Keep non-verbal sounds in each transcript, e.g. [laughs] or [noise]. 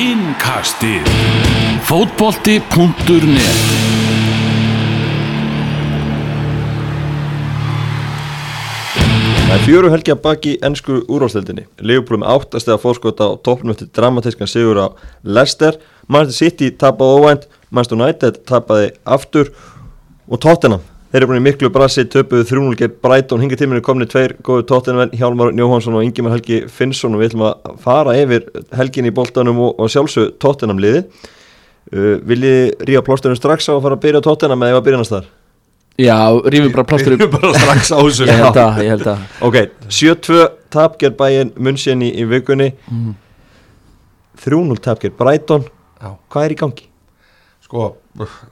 Innkastið Fótbolti.net Það er fjöru helgi að baki ennsku úrváðsleildinni. Leopold með áttast eða fórskota á toppnum eftir dramatískan sigur á Leicester. Manchester City tapaði óvænt, Manchester United tapaði aftur og Tottenham. Þeir eru búin í miklu brasi, töpuðu 3-0 gegn Brighton. Hinga tíminu komni tveir góðu Tottenham, Hjálmar Jóhansson og Ingemar Helgi Finnsson og við ætlum að fara yfir helgin í boltanum og, og sjálfsög Tottenham liði. Uh, Viljið ríða plástunum strax á að fara að byrja á Tottenham eða ég var að byrja næst þar? Já, rífum bara plástur Við erum bara strax á þessu Ég held að, ég held að [laughs] Ok, 7-2 tap gerð bæinn Munchen í, í vikunni 3-0 tap gerð Brighton Já. Hvað er í gangi? Sko,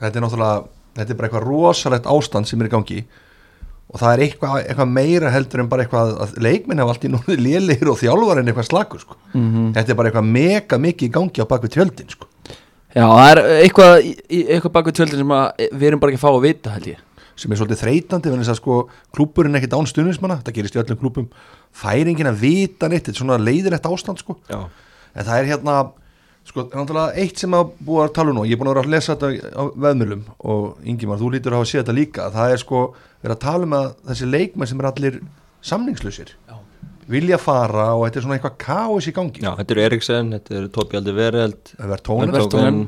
þetta er náttúrulega Þetta er bara eitthvað rosalegt ástand sem er í gangi Og það er eitthvað, eitthvað meira heldur en bara eitthvað að leikminn hafa allt í núni lélegir og þjálfar en eitthvað slagur sko. Mhm. Þetta er bara eitthvað mega mikið í gangi á bakvið tjöldin sko. Já, það er eitthvað, í- eitthvað bak við tjöldin sem að við erum bara ekki að fá að vita held ég sem er svolítið þreytandi vegna þess að sko klúburinn er ekkert án stuðnismanna, þetta gerist í öllum klúbum það er enginn að vita neitt þetta er svona leiðilegt ástand sko Já, en það er hérna sko, náttúrulega eitt sem að búa að tala um nú ég er búin að vera að lesa þetta á veðmjölum og Ingimar, þú lítur að hafa séð þetta líka það er sko, vera að tala um að þessi leikmenn sem er allir samningslausir Já. vilja fara og þetta er svona eitthvað káis í gangi. Já þetta eru Eriksen, þetta eru Tobi Aldi Vereld Vertonghen.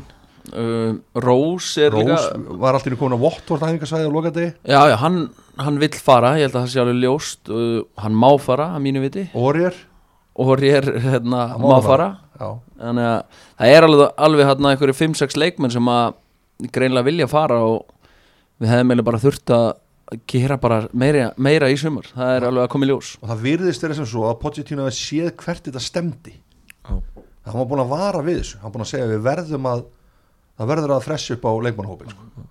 uh, Rós er Rós líka var alltaf komin á Votvort æfingarsvæði á lokadegi? Já, já, hann, hann vill fara, ég held að það sé alveg ljóst uh, Hann má fara, að mínu viti. Orjar Og hér, hérna, Hann má má fara. Já, Þannig að það er alveg, alveg hérna einhverju 5-6 leikmenn sem að greinlega vilja fara og við hefðum eiginlega bara þurft að gera bara meira, meira í sumar. Það er alveg að koma í ljós. Og það virðist þeirra sem svo að Pochettino hefði séð hvert þetta stemdi Já. hann var búin að vara við þessu. Hann var búin að segja við verðum að það verður að fressi upp á leikmannhópin sko.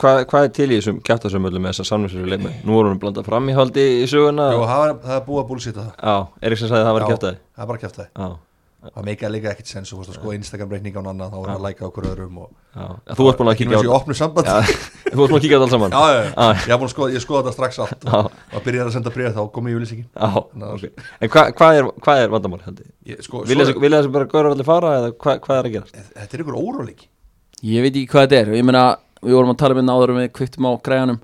Hvað, hvað er til í þessum kjæftasömmöldum með þessa samvinsfyrir leikmenn? Nú vorum við blandað fram í haldi í söguna. Jú, það, er, það er búið að búlsita það. Já, Eriksen sagði að það var Já, kjæftaði það er bara kæft það það meika líka ekkit sens og sko Instagram reikninga og annað þá er að læka okkur öðrum og já. Þú varst búin að kíkja á þetta. opnu samband [laughs] Já, já, Þú varst búin að kíkja á þetta alls saman. Já, já, Já. ég skoða, ég skoða þetta strax allt og að byrja að senda bréð þá kom ég í lýsingin já, Ná, ok. En hvað hva er, hva er vandamál haldi? ég, sko, Vilja svo, þessi- bara góður allir fara eða hvað hva er að gera? þetta er ykkur óróleiki. Ég veit ekki hvað þetta er. Ég meina, við vorum að tala um þetta áður um við kvittum á græjanum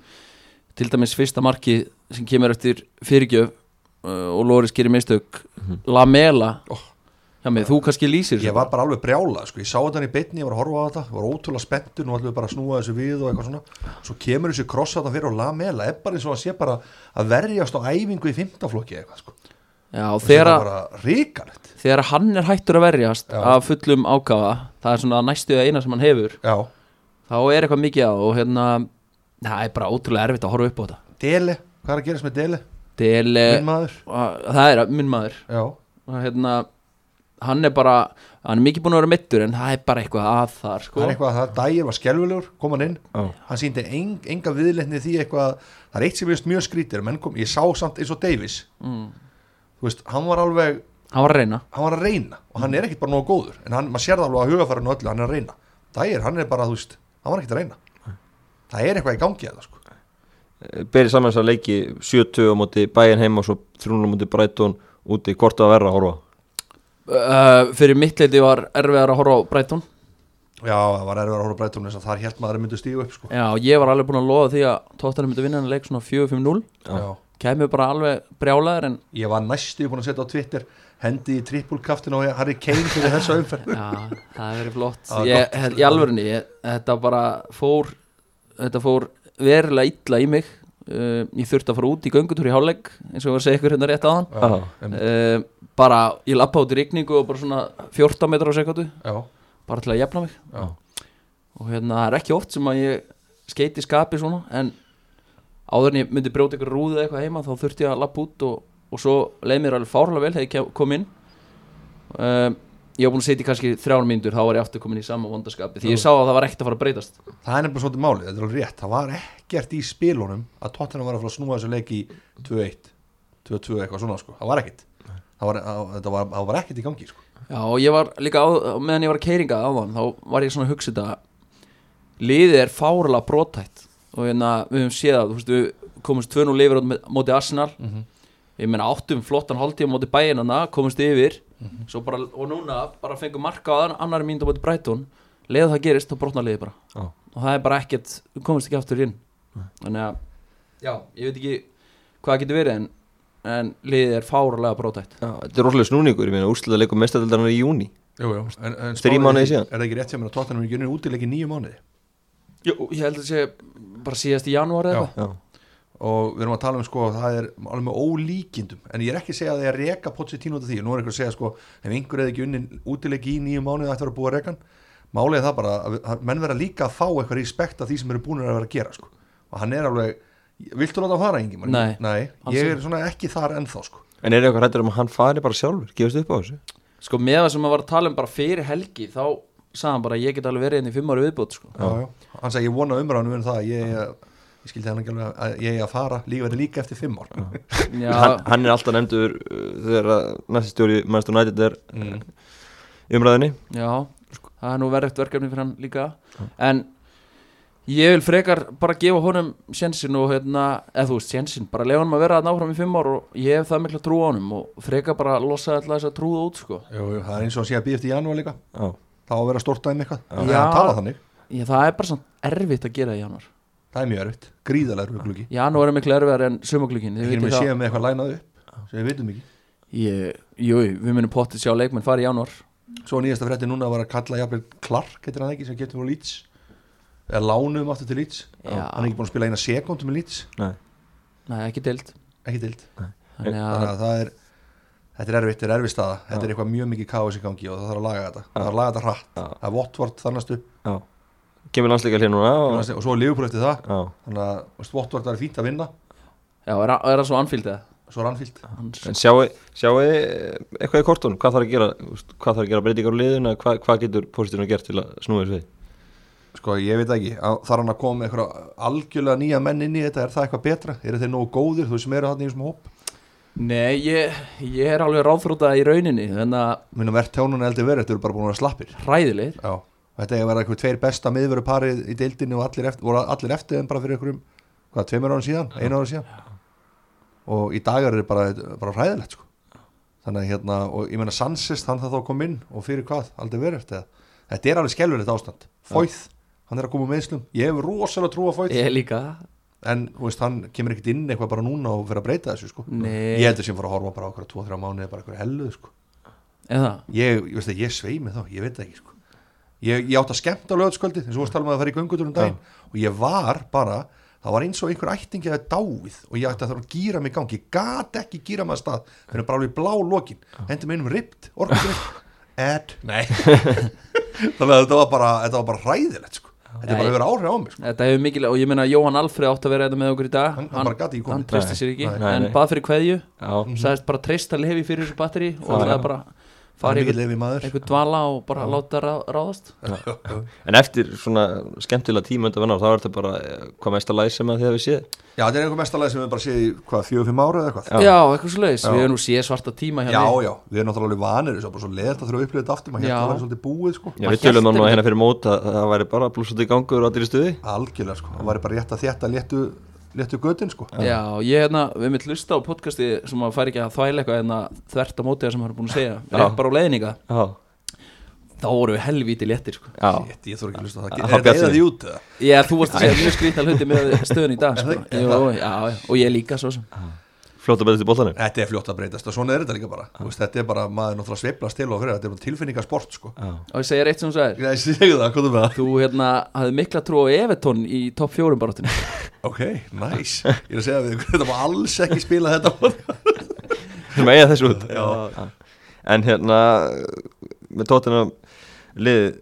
til dæmis fyrsta marki sem kemur eftir fyrirgjöf uh, og Lóris gerir mistök. Lamela. Oh. hjá mig, þú kannski lýsir ég var bara alveg brjála sko. ég sá þetta í beinni, ég var að horfa á þetta ég var ótrúlega spenntur, nú ætlum við bara að snúa þessu við og eitthvað svona, svo kemur þessi kross þetta fyrir og lamela, er bara eins og að sé bara að verjast á æfingu í fymtaflokki eitthvað sko. Já, þegar, er þegar hann er hættur að verjast Já. af fullum ákafa það er svona næstu eina sem hann hefur. Já, þá er eitthvað mikið á og hérna það er bara ótrúlega erfitt að horfa upp á þetta. Dele, hvað er að gerast með Dele? Til, minn maður, það er minn maður. Já, og hérna hann er bara, hann er mikið búin að vera mittur en það er bara eitthvað að þar sko. það er eitthvað að það dægir var skelvilegur, kom hann inn. Já. hann síndi eng, enga viðleitni því eitthvað það er eitt sem veist mjög skrítir menn kom, ég sá samt eins og Davis. Mm. þú veist, hann var alveg hann var að reyna. Hann var að reyna og hann er ekkit bara nógu góður en hann, maður sér það alveg að hugafærinu öllu, hann er að reyna. Dægir, hann er bara, þú veist, hann var ekkit að reyna. Það er eitthvað í gangi að það sko. Berið saman þess að leiki 70 á móti bæinn heim og svo 300 á móti Brighton úti. Hvort að verra að horfa uh, fyrir mitt leiti var erfiðar að horfa á Brighton. Já, það var erfið að horfa breytum þess að þar held maður að myndu stígu upp sko. Já, ég var alveg búin að lofa því að tóttanum myndi vinna hann leik svona 4-5-0 já. kemur bara alveg brjálaður en ég var næstu búin að setja á Twitter hendi í trippulkaftin og Harry Kane fyrir þessa umferð. Já, það er verið flott. Ég, held- í alvörunni, ég, þetta bara fór þetta fór verulega illa í mig uh, ég þurfti að fara út í göngutúr í hálfleik eins og ég var að segja ykkur hérna rétt aðan Já. uh, bara ég lappa út í rigningu og bara svona 14 metrar á sekundu já, bara til að jafna mig. Já, og hérna það er ekki oft sem að ég skeiti skapi svona en áður en ég myndi brjóta ykkur rúðu eða eitthvað heima þá þurfti ég að lappa út og, og svo leið mér alveg fárlega vel þegar ég kom inn. Um, ég var búin að setja kannski þrjár mínútur þá var ég aftur komin í sama vondaskapi. Því ég sá að það var ekkert að fara að breytast. Það er nefnilega svolítið málið, þetta er alveg rétt. Það var ekkert í spilunum að Tottenham var að fara að snúa þessu leik í 2-1 2-2 eitthvað svona sko, það var ekkert. Það var, að, þetta var, það var ekkert í gangi sko. Já og ég var líka á, meðan ég var að keiringa á þann þá var ég svona að hugsa þetta. Liðið er fárlega brotætt og hérna við höfum séð að komumst 2-0 yfir á móti Arsenal. Mhm. Ég meina áttum flottan hálftíma móti bæinana komumst yfir. Svo bara, og núna bara fengur marka á ann- annarri mínútu á bóti Brighton. Leða það gerist, þá brotna liði bara. Já. og það er bara ekkert, þú komast ekki aftur inn. Þannig að, já, ég veit ekki hvað það getur verið en, en liðið er fárulega brótætt Já, þetta er rosalega snúningur, ég meina úrslega leikum mestadildarnar í júni mánuðir ekki- síðan. Er það ekki rétt sem að Tottenham er í nýju mánuði? Jú, ég held að það sé bara síðast í janúar eða Já. eitthvað. Já, og við erum að tala um sko það er alveg með ólíkindum. En ég er ekki að segja að það er að reka Pochettino út af því. Nú er einhver að segja sko ef einhver eða ekki unnin útileik í nýju mánuði ætti að vera búið að rekan? Málið er það bara að að menn vera líka að fá eitthvað respekt af því sem eru búin að vera að gera sko. Og hann er alveg viltu láta hann fara Ingi? Nei, alls ég er svona ekki þar ennþá sko. En er eitthvað hættur um að hann fari bara sjálfur, gefast upp á þessu? Sko með það sem að var að tala um bara fyrir helgi þá sagði hann bara að ég get alveg verið inn í fimm ári viðbútt sko. já, já. hann sagði ég vona umræðanum um það. Að ég, ég skildi hann ekki alveg að ég er að fara. Líka verið líka eftir fimm ár. [laughs] Hann, hann er alltaf nefndur uh, þegar að næsti stjóri Manchester United er Mm. í umræðinni já, það er nú verðugt verkefni fyrir hann líka. En ég vil frekar bara gefa honum sjensin og hérna, eða þú veist sjensin bara lefa honum að vera að náfram í fimm ár og ég hef það mikla trú á honum og frekar bara losa alltaf þess að trúða út sko. jú, jú, það er eins og að sé að býða eftir janúar líka. Já, þá að vera stórt dæmi eitthvað. Já. það er að tala þannig. Ég, Það er bara svona erfitt að gera í januar það er mjög erfitt, gríðalega erfitt gluggi. Janúar er miklu erfiðar en sumaglugin ekki með séum með eitthvað lænað upp sem við vitum ekki. Ég, jú, við munum pottið sjá leikmenn fara í janúar. Svo nýjasta frétti núna var að kalla jafnvel Clark, heitir hann ekki, sem getur frá Leeds. Eða lánuðum aftur til Leeds. Já. hann er ekki búin að spila eina sekundum með Leeds. Nei. Nei, ekki dild, Þannig þannig að, að það er þetta er erfitt, þetta er erfitt staða. Þetta er eitthvað mjög mikið káis í gangi og það þarf að laga þetta. Það þarf að laga þetta hratt, Já. það er Votvort þannastu Já Kemur landsleika hér núna og, og svo er Liverpool eftir það. Já. Þannig að Votvort er fínt að vinna. Já, er, er það svo anfíld eða? svo er Anfield. Hans, En sjáu, sjáu eitthvað í kortunum, hvað þarf að gera hvað þarf að gera breytingar á liðuna, hvað, hvað getur positífuna gert til að snúa þessu við? sko ég veit ekki, þarf hann að koma með eitthvað algjörlega nýja menn inn í þetta? Er það eitthvað betra, eru þeir nógu góðir þú sem eru hann í þessum hóp? Nei, ég, ég er alveg ráðþróta í rauninni Þannig að minna verðt tjónun eldi verið, þetta eru bara búin að vera slappir? Hræðilegir. Já, þetta að vera eitthvað tveir besta miðveru parið í deildinni og allir eftir, voru allir eftir en bara fyrir einhverjum, hvað, tveimur ára síðan, einu ára síðan? Og í dagar er bara, bara hræðilegt sko. þannig að hérna, og ég meina Sanchez, hann það þá kom inn og fyrir hvað, aldrei verið eftir þetta er alveg skelfilegt ástand, Fóið hann er að koma með meðslum, ég hef rosalega trú á Fóið Ég líka. En veist, hann kemur ekkert inn eitthvað bara núna og fyrir að breyta þessu sko. Ég heldur sem fara að horfa bara okkur 2-3 mánuði bara okkur helluð sko. eða? Ég, ég að ég svei mig þá, ég veit það ekki sko. Ég, ég átt að skemmta á lögutskvöldi eins og varst talað um að það fara í göngutur um daginn. Og ég var bara, það var eins og einhver ættingi að dáið og ég ætti að það að gýra mig í gangi, ég gat ekki gýra að stað fyrir bara alveg blá lokin. Hendi mig einum ript, orkundrykk [laughs] Ed, nei. [laughs] Þannig að þetta var bara, þetta var bara hræðilegt sko. þetta er bara Nei. að vera áhrif á mig sko. Þetta hefur mikil og ég meina Jóhann Alfreð átt að vera þetta með okkur í dag. Hann- hann bara gat ekki komið. Hann treysti Nei. sér ekki Nei, En nei. bað fyrir kveðju. Já, Sagðist bara treysta lefi fyrir þessu batteri Og það er bara hann fara er einhvern dvala og bara láta rá, ráðast. En eftir svona skemmtilega tíma undan vennar, þá er þetta bara eh, hvað mesta læs sem að þið hefur séð? Já, þetta er einhver mestalega sem við bara séð í hvað, fjögur, fimm ára eða eitthvað? Já. Já, eitthvað svo leiðis Já. Við hefum nú séð svarta tíma já, hérna já, við erum náttúrulega vanir þessu, bara svo leðt að þurfa að upplifa þetta aftur maður Já. hérna að vera svolítið búið sko. Já, við tölum nú hérna fyrir mót að það væri bara blúsandi gangur og það að léttu götin sko. Já, ég hérna, við mitt hlusta á podcasti sem að færi ekki að þvæla eitthvað en að þvert á móti það sem hann er búin að segja. Já. Rétt bara á leiðninga Já, Þá vorum við helvíti léttir sko. Shit, ég þarf ekki að hlusta á það, Það er bjartsýni. eða því út eða? Já, þú varst að segja mjög skrýta hluti með stöðun í dag sko. það- Jú, það? já, já, og ég líka svo sem fljóta betið til bóltanum Þetta er fljótt að breytast og svona er þetta líka bara. Þú veist, Þetta er bara, maður náttúrulega sveiflast til og fyrir Þetta er bara tilfinningasport sko. Já, Og ég segir eitt sem þú hvað þú? Þú hérna hafði mikla trú á Evertón í topp fjórum baráttinu [laughs] Ok, nice. Ég er að segja við ykkur, þetta má alls ekki spila þetta [laughs] við erum eiga þessu út. Já. En hérna með tóttina liðið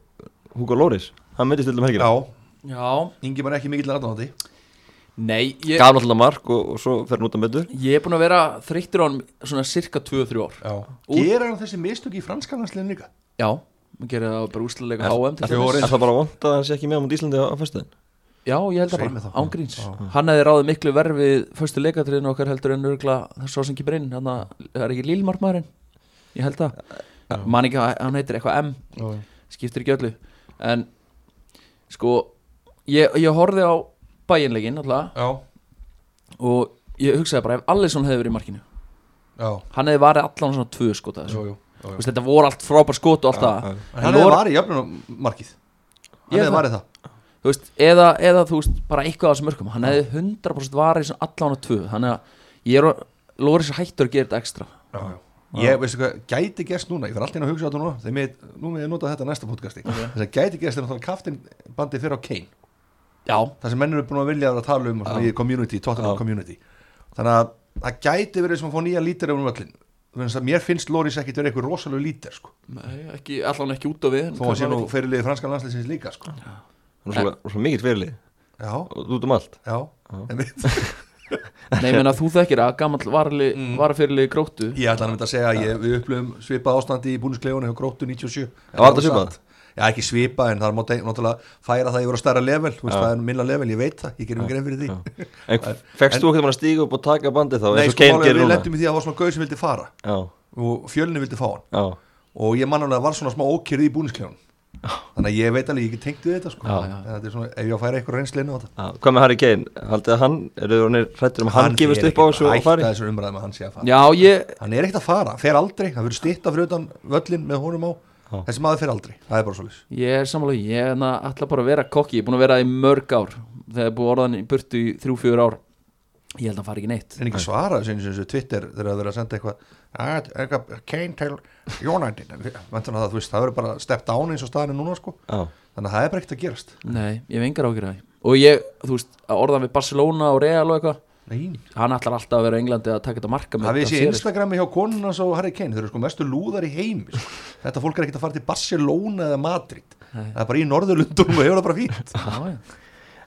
Hugo Lóris, hann myndist til um helgina. Já, Já. Ingi var ekki mikill aðdáðandi Nei, ég, Gaf náttúrulega mark og, og svo fer hann út að myndu ég er búin að vera þreyttur á hann svona cirka 2-3 ár. Gerir hann þessi mistök í franskarnarsliðin líka? Já, maður gerir það bara úslulega HM til Er er það bara vond að hann sé ekki með á mútið Íslandi á, föstuðin? Já, ég held að bara, ángríns. Hann hefði ráðið miklu verð við fyrstu leikatriðinu okkar heldur en örgla svo sem kemur inn. Þannig að það er ekki lílmarkmaðurinn Ég held að Man ekki að hann heitir eitthvað M Já, skiptir ekki öllu. En sko Ég, ég horfði á bæinleikin alltaf já, Og ég hugsaði bara ef Allison hefði verið í markinu. Já, Hann hefði varið allan svona tvö skota þessu. Jú, jú Þú veist, þetta voru allt frábær skot og allt það. En hann hefði varið jöfnunarmarkið Hann hefði það. varið það. Þú veist, eða, eða þú veist, bara eitthvað af þessum mörgum hann hefði 100% varið sem allan á tvö. Þannig að ég er Loris er hættur að gera þetta ekstra. Já, já. Ég, veistu hvað, gæti gerst núna, ég var alltaf inn að hugsa á þetta núna þegar mér, nú með ég nota þetta næsta podcasti þess að gæti gerst er náttúrulega kaftin bandið fyrir á Kane já, það sem menn eru búin að vilja að tala um í community, Tottenham Já. community. Þannig að það gæti verið sem að fá nýja lítir um öllin Þannig að mér finnst Loris ekkit verið eitthvað rosalega lítir sko. Nei, ekki, allan ekki út á við þó að sé nú ekki- fyrirliði franska landsleisins líka sko. Er svo, mikið fyrirlið já, út um allt. Já. [laughs] Nei, menn að þú þekkir að gammal varli, Mm. varafyrirlið gróttu. Ég ætla að mynda að segja að ég, við upplöfum svipað ástandi í búniskleifunni hjá Gróttu 97 Já, var þetta svipað? Já, ekki svipað en það er mátt- náttúrulega færa það yfir á stærra level, þú veist, það er minna level, ég veit það, ég gerum grein fyrir því. Já. [laughs] En fegst þú ekkert að stíga upp og taka bandið þá Nei, sko, málega, við lendum í því að það var svona gauð sem vildi fara. Já, og fjölni vildi fá hann. Já, og ég man alveg að það var svona smá ókýrð í búniskleifunum þannig að ég veit alveg, ég get tengt við þetta sko. Já, já. Svona, ef ég á að færa eitthvað reynsleinu á þetta. Hvað með Harry Kane? Haldið að hann, eru þið hrættir um að hann gefist fer upp á ekki þessu og fari? að hann hann er ekkert að fara, fer aldrei, það verður stitta fyrir utan völlin með honum á Já. þessi maður fer aldrei, það er bara svolítið ég er sammála því. ég er na, ætla bara að vera kokki, ég er búin að vera það í mörg ár. Þegar ég er búin að orðan í burtu í þrjú, fjögur ár. Ég held að hann fari ekki neitt. En ekki svara þessu eins og þessu Twitter þegar það verður að senda eitthvað "Ah, eitthvað Kane til United. Væntanlega það, þú veist, það verður bara step down eins og staðan er núna sko. Já, þannig að það er bara ekkert að gerast. Nei, ég hef engar ágjur að því. Og ég, þú veist, að orðan við Barcelona og Real og eitthvað Nei. hann ætlar alltaf að vera í Englandi að taka þetta marka með hafið þetta þessi series. Instagrami hjá konunans og Harry Kane þeir eru sko mestu lúðar í heimi sko. þetta fólk er ekkert að fara til Barcelona eða Madrid Nei. það er bara í Norðurlundunum og hefur það bara fínt Já, já.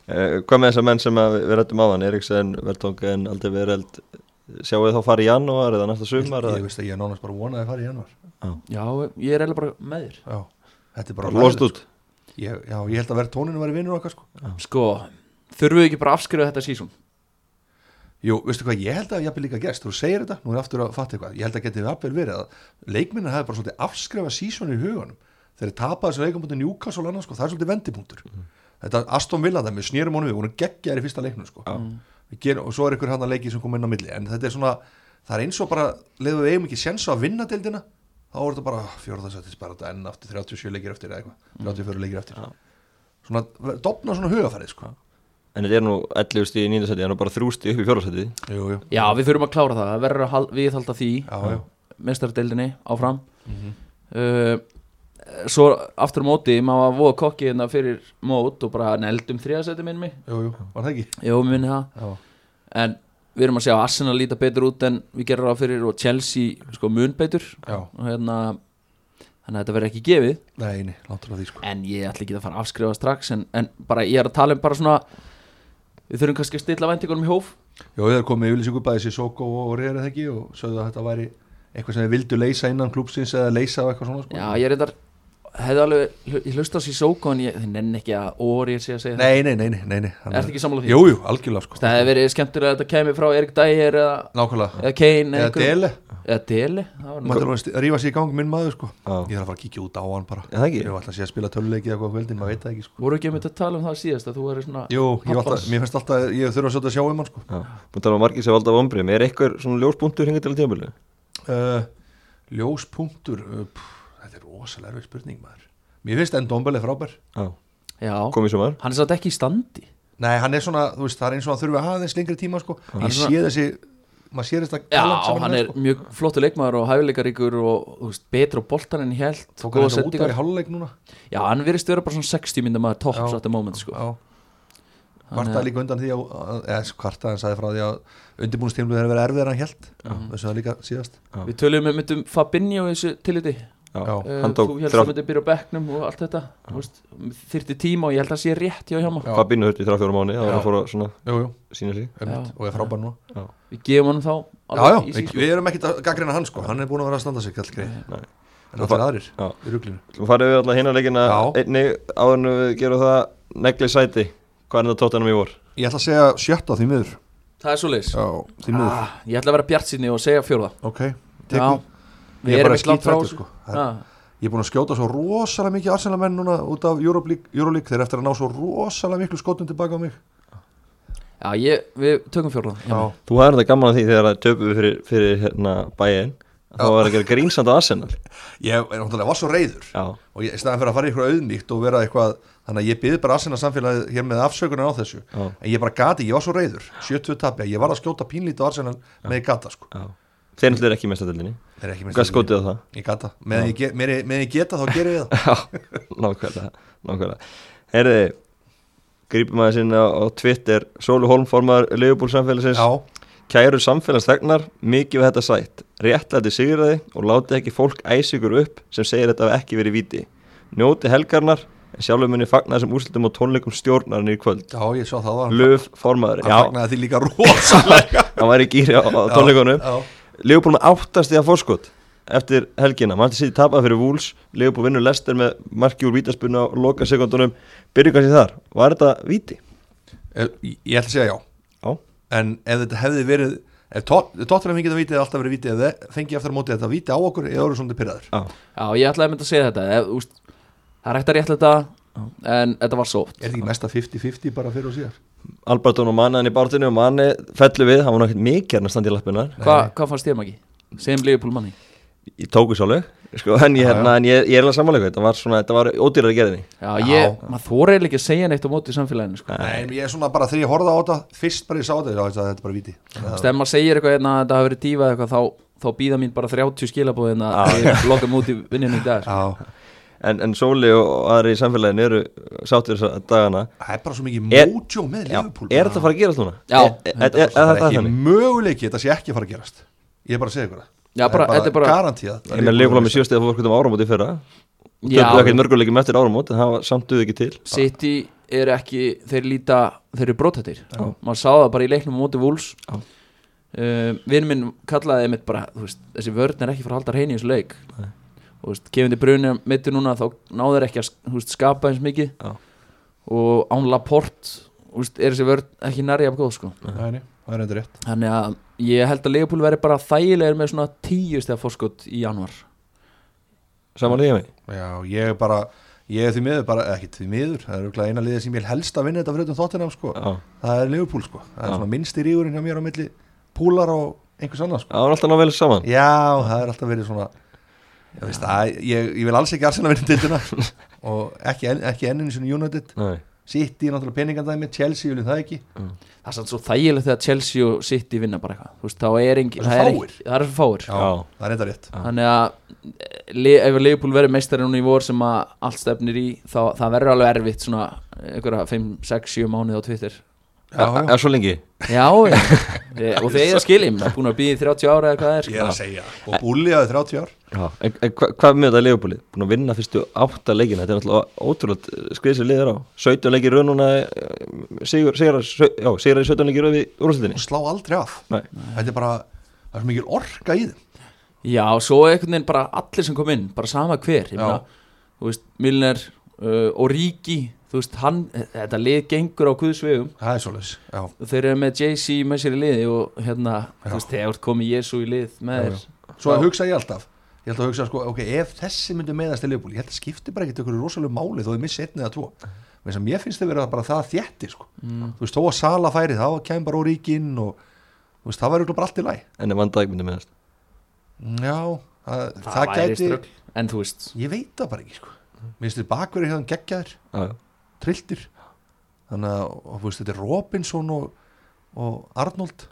Eh, Hvað með þessar menn sem að við rættum áðan Eriksen, Vertongen, Aldrei Vereld Sjáu þið þá fara í janúar eða næsta sumar ég eða? veist að ég er nánast bara vonaði að fara í januar já, ég er eiginlega bara með þér já, þetta er bara Lost út sko. ég, já, ég held að vera tóninu væri vinnur okkar sko. Sko, þurfum við ekki bara að afskrifa þetta sísón Jú, veistu hvað, ég held að ég hafði líka gerst. Þú segir þetta, nú er ég aftur að fatta eitthvað. Ég held að getið jafnvel verið að leikminna hefði bara svolítið afskrifa sísónu í hugunum þeir tapaði þessu leikum mútið Newcastle og annað sko, það er svolítið vendipunktur. Þetta Aston Villa þeim, við snýrum honum við, hún er geggjaðir í fyrsta leiknum sko. Við gerum, og svo er ykkur hann að leiki sem kom inn á milli. En þetta er svona, það er eins og bara leiðum við eigum ekki séns á að vinna deildina þá er þetta bara fjórðarsættis bara þetta enn aftur 37 leikir eftir eða eitthvað. 34 leikir eftir. Svona, dopna svona hugafærið sko. En þetta er nú 11 stíð í nýndasæti En það er bara þrjústi upp í fjórasæti jú, jú. Já, við þurfum að klára það, það verður að hal- viðhalda því mestaradeildinni áfram. Mhm. uh, Svo aftur móti, maður var voða kokki hérna fyrir mót og bara neldum þriðasæti minn mig. Jú, jú, var það ekki? Jó, minni það. Já, En við erum að sjá að Arsenal líta betur út en við gerum það fyrir og Chelsea sko mun betur. Já, og hérna þannig að þetta verður ekki gefið. Nei, nei, náttúrulega því sko. En ég ætla ekki að fara að afskrifa strax en, en bara ég er að tala um bara svona við þurfum kannski að stilla væntingunum í hóf Jó, þeir komið yfirlýsingu bæði sér Soko og Reyri eða ekki og sögðu að þetta væri eitthvað sem þeir vildu leysa innan klúpsins eða leysa á eitthvað svona sko. Já, ég er reyndar hefði alveg, ég hlusta á sér sóko en ég þið nenni ekki að orði sé að segja Nei, nei, nei, nei, nei, nei. Hann Ertu ekki sammála því? Jú, jú, algjörlega sko. Það hefði verið skemmtilega að þetta kemi frá Erik Dyer eða, Nákvæmlega. eða Kane Eða Dele. Eða Dele það var Mættur að rífa sér í gang minn maður sko. Já. Ég þarf að fara að kíkja út á hann bara. Er það ekki? Ég ætla að sé að spila töluleiki eða eitthvað á kvöldin, maður veit það ekki sko. Voru ekki þetta að tala um það síðast að þú verður svona Jú, ég var alltaf, mér finnst alltaf, ég þurfa að að sjá um hann sko. Búin að um margir sem valda vombrið Er eitthvað svona ljóspunktur hingað til að tímabili? uh, Ljóspunktur uh, Þetta er rosalega erfið spurning maður. Mér finnst enn Dombele frábær. Já, já, komið sumar. Hann er satt ekki í standi. Nei, hann er svona, þú veist, það er eins og hann þurfi aðeins lengri tíma sko. Hann er Ég svona- sé þessi, maður sér þetta Já, sem hann er sko. mjög flottu leikmaður og hæfileikaríkur og þú veist, betur á boltan en held Tók hann þetta út af í háluleik núna? Já, hann virðist vera bara svona 60 mynda maður tops Já. at the moment sko. Já, Hann kvartaði er- líka undan því að, að- eða kvartaði hann sagði frá því að undirbúinustímlu þeirra verið erfið en hann held þessu það líka síðast. Við töluðum um myndum Fabinho í þessu uh, hann tók Þú helst þrjá- að myndi byrja á bekknum og allt þetta. Þyrfti tíma og ég held að sé rétt hjá hjá Já. Fabinho hurti í þrjá fjóra mánu Það var að fóra svona Jú, jú, sína sig. Og er frábær nú Við gefum honum þá Já, já, í við, við erum ekkert að gaggrina hann sko. Hann er búin að vera að standa sig Nei. en allir aðrir Já. í ruglinu. Þú farið við alltaf hinna leikina Já. Einni áður en við gerum það. Negli sæti. Hvað er það tóttanum í vor? Ég ætla að segja sjötta því miður. Það er svo leis ah, Ég ætla að vera bjart síðni og segja fjórða. Ok, Já, tekum við er erum bara ekki langt frá sko. Það Ég er búin að skjóta svo rosalega mikið Arsenal-menn núna út af Euroleague, þeir eru eftir að ná svo rosalega miklu skotum tilbaka á mig. Já, ég, við tökum fjórða. Já, Þú hafði þetta gaman að því þegar það töpuðu fyrir, fyrir hérna bæinn þá var að gera grínsand á Arsenal. [laughs] Ég er náttúrulega var svo reyður Já, og ég, í staðan fyrir að fara í eitthvað auðmíkt og vera eitthvað þannig að ég byði bara aðsina samfélagið hér með afsökunar á þessu. Já. en ég bara gati, ég var svo reyður 70 tapi, ég var að skjóta pínlítið á Arsenal með ég gata sko. Já. Þeir náttúrulega er ekki í Er Hvað skotið á það? Ég gata, meðan ég, ge- meðan ég, geta þá gerir ég það. [laughs] Já, nákvæmlega, nákvæmlega. Herði, grípum aðeins inn á, á Twitter. Sólu Holm formar Leifbúl samfélagsins. Já, Kæru samfélagsþegnar, mikið við þetta sætt. Réttlæti sigraði og láti ekki fólk æsa ykkur upp sem segir þetta hafi ekki verið víti. Njóti helgarnar en sjálfur munni fagna þessum úrslitum og tónleikum stjórnarinn í kvöld. Já, ég sá það var Löf formaður, Hann já, fagnaði því líka rosalega. [laughs] Hann var í gýri á, á tónleikunum. Já, Leifbúl með áttast í að fórskot eftir helgina, mann til síði tapað fyrir Vúls Leifbúl vinnur lester með marki úr vítaspunna á loka sekundunum byrju kannski þar, var þetta víti? Ég, ég ætla að segja já. Já, En ef þetta hefði verið Ef Tottenham fengið það vítið alltaf verið vítið Ef það fengið eftir að móti þetta víti á okkur Eða eru svona pyrraður já, Já, ég ætlaði að mynda að segja þetta. Ef, úst, Það er hægt að réttla þetta En þetta var sótt. Er þetta ekki mesta 50-50 bara fyrir og síðar Albertón og mannaðin í bártinu og manni fellu við, hann var náttúrulega mikið að standa í lappunar Hva, Hvað fannst þér maki? Sem Liverpool manni ég tóku sáleg sko, en, ég, hérna, en ég, ég er alveg sammálega þetta var, svona, þetta var ódýrar að gera þinni Já, ég, maður þóra eiginlega ekki að segja neitt á móti í samfélaginu sko. Nei, ég er svona bara þegar ég horfði á þetta Fyrst bara ég sá þetta, þetta er bara víti. Þannig að- Stemma segir eitthvað hérna að þetta hafi verið dífa eitthvað þá, þá býða mín bara 30 skilabóðin að við lokum út í vinninu í dag sko. Já, en, en Sóli og aðri í samfélaginu eru sáttir þess að dagana. Það er bara svo mikið Er- mójó með Já, Liverpool er þetta að fara að gerast núna? Já, er, er, er, er, Það er er það ekki möguleiki, þetta sé ekki að fara að gerast. Ég er bara að segja ykkur það. Já, bara- þetta er bara- garantíð Ég með leifum með sjöstið að fórkutum áramóti í fyrra. Og Já. töfðu ekkert mörguleikum eftir áramót en það var samt duð ekki til. City er ekki, þeir líta þeir eru brothættir, maður sá það bara í leiknum á móti Wolves. Já. uh, vinn minn kallaði einmitt bara þú veist, þessi vörn er ekki fara að halda hrein í þessu leik Nei. og veist, kefindi brunni mittu núna þá náður ekki að þú veist, skapa eins mikið Já. og án Laporte þú veist, er þessi vörn ekki nærri af góð sko. Nei, nei, það er endur rétt þannig að ég held að Leopold veri bara þægilegir með svona tíu stegar fórskot í januar Saman líka mig Já, ég er bara Ég er því miður bara, ekki því miður Það er eina liðið sem ég vil helst að vinna þetta fyrir þóttina sko. Já, Það er Liverpool sko Það er Já. svona minnsti rígurinn hjá mér á milli Púlar og einhvers annars sko. það var alltaf ná vel saman Já, það er alltaf verið svona Ég, veist, að, ég, ég vil alls ekki Arsenal vinna tildina [laughs] og ekki, ekki enninu svona United. Nei, City, náttúrulega peningandæmi, Chelsea viljum það ekki. Það er samt svo þægilegt þegar Chelsea og City vinna bara eitthvað. Þú veist, þá er engin Það er er fáir. það er svo fáir. Já, Já. það er enda rétt. Þannig að eh, Le- ef Leopold verður meistari núna í vor sem að allt stefnir í þá það verður alveg erfitt svona einhverja 5, 6, 7 mánuð á Twitter Já, já. er svo lengi já. [laughs] Ég- og þeir eiga skiljum búin að býða í 30 ára eða hvað er Ég sko. er að segja Og Búli hafi 30 ár Já, en, en hva, hvað með þetta leifbúlið? Búin að vinna fyrstu átta leikina Þetta er náttúrulega ótrúlega skrið sér liður á 17 leikir raun núna eh, Sigur, sigur, já, sigur í 17 leikir raun við úrúslitinni Og slá aldrei af Nei, Þetta er bara, það er svo mikil orka í þeim já, svo einhvern veginn bara allir sem kom inn bara sama hver ég Já. meina, þú veist, Milner uh, og Ríki þú veist, hann, þetta lið gengur á Guðsvegum Það er svoleiðis Já, þeir eru með JC með sér í liði og hérna, Já. þú veist, þegar komið Jésu í lið með Já, þér. Svo að hugsa ég alltaf Ég held að hugsa sko, ok, ef þessi myndi meðast til Liverpool Ég held að skipti bara ekkert ykkur rosalega máli Þó þið missi einn eða tvo. Ég finnst þið vera bara það þétti sko. mm. Þú veist, þó að Sala færi þá kemur bara úr ríkinn og þú veist, það örugglega bara allt í læg en ef vandæk myndi meðast Já, það, það, það, gæti strögl en þú veist, Ég veit það bara ekki sko. Trilltir. Þannig að, og, þú veist, þetta er Robinson og, og Arnold.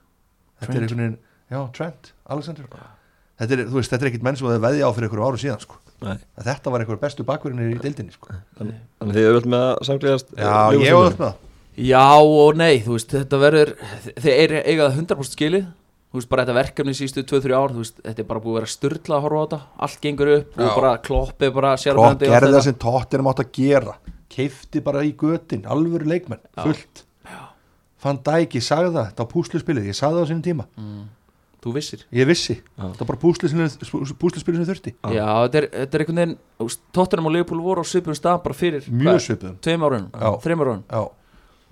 Þetta er Trent. einhvern veginn, já, Trent, Alexander. Þetta er, þú veist, þetta er ekkit menn sem það veðja á fyrir einhverju áru síðan sko. nei. Að þetta var einhver bestu bakverðinir í deildinni sko. Þannig þannig þið auðvöld með að samklæðast Já, ég var upp með? það. Já og nei þú veist, þetta verður, þeir eru eigað 100% skilið, þú veist, bara þetta verkefni sístu 2-3 ár, þú veist, þetta er bara búið að vera styrla að horfa á þetta, allt gengur upp Já. og bara kloppið bara Klopp sérfændi gerði það sem tóttir mátt að gera keifti bara í götin, alvöru leikmenn Já. fullt. Fann dæki, sagði það, þetta var púsluspilið ég sagði það á sínum tíma, mm, þú vissir? Ég vissi. Já. þetta var bara púsluspilið sem þurfti. Já. já, þetta er, þetta er einhvern veginn Tottenham og Liverpool voru á svipum stað bara fyrir mjög svipuðum. tveim árun, Já. þreim árun Já,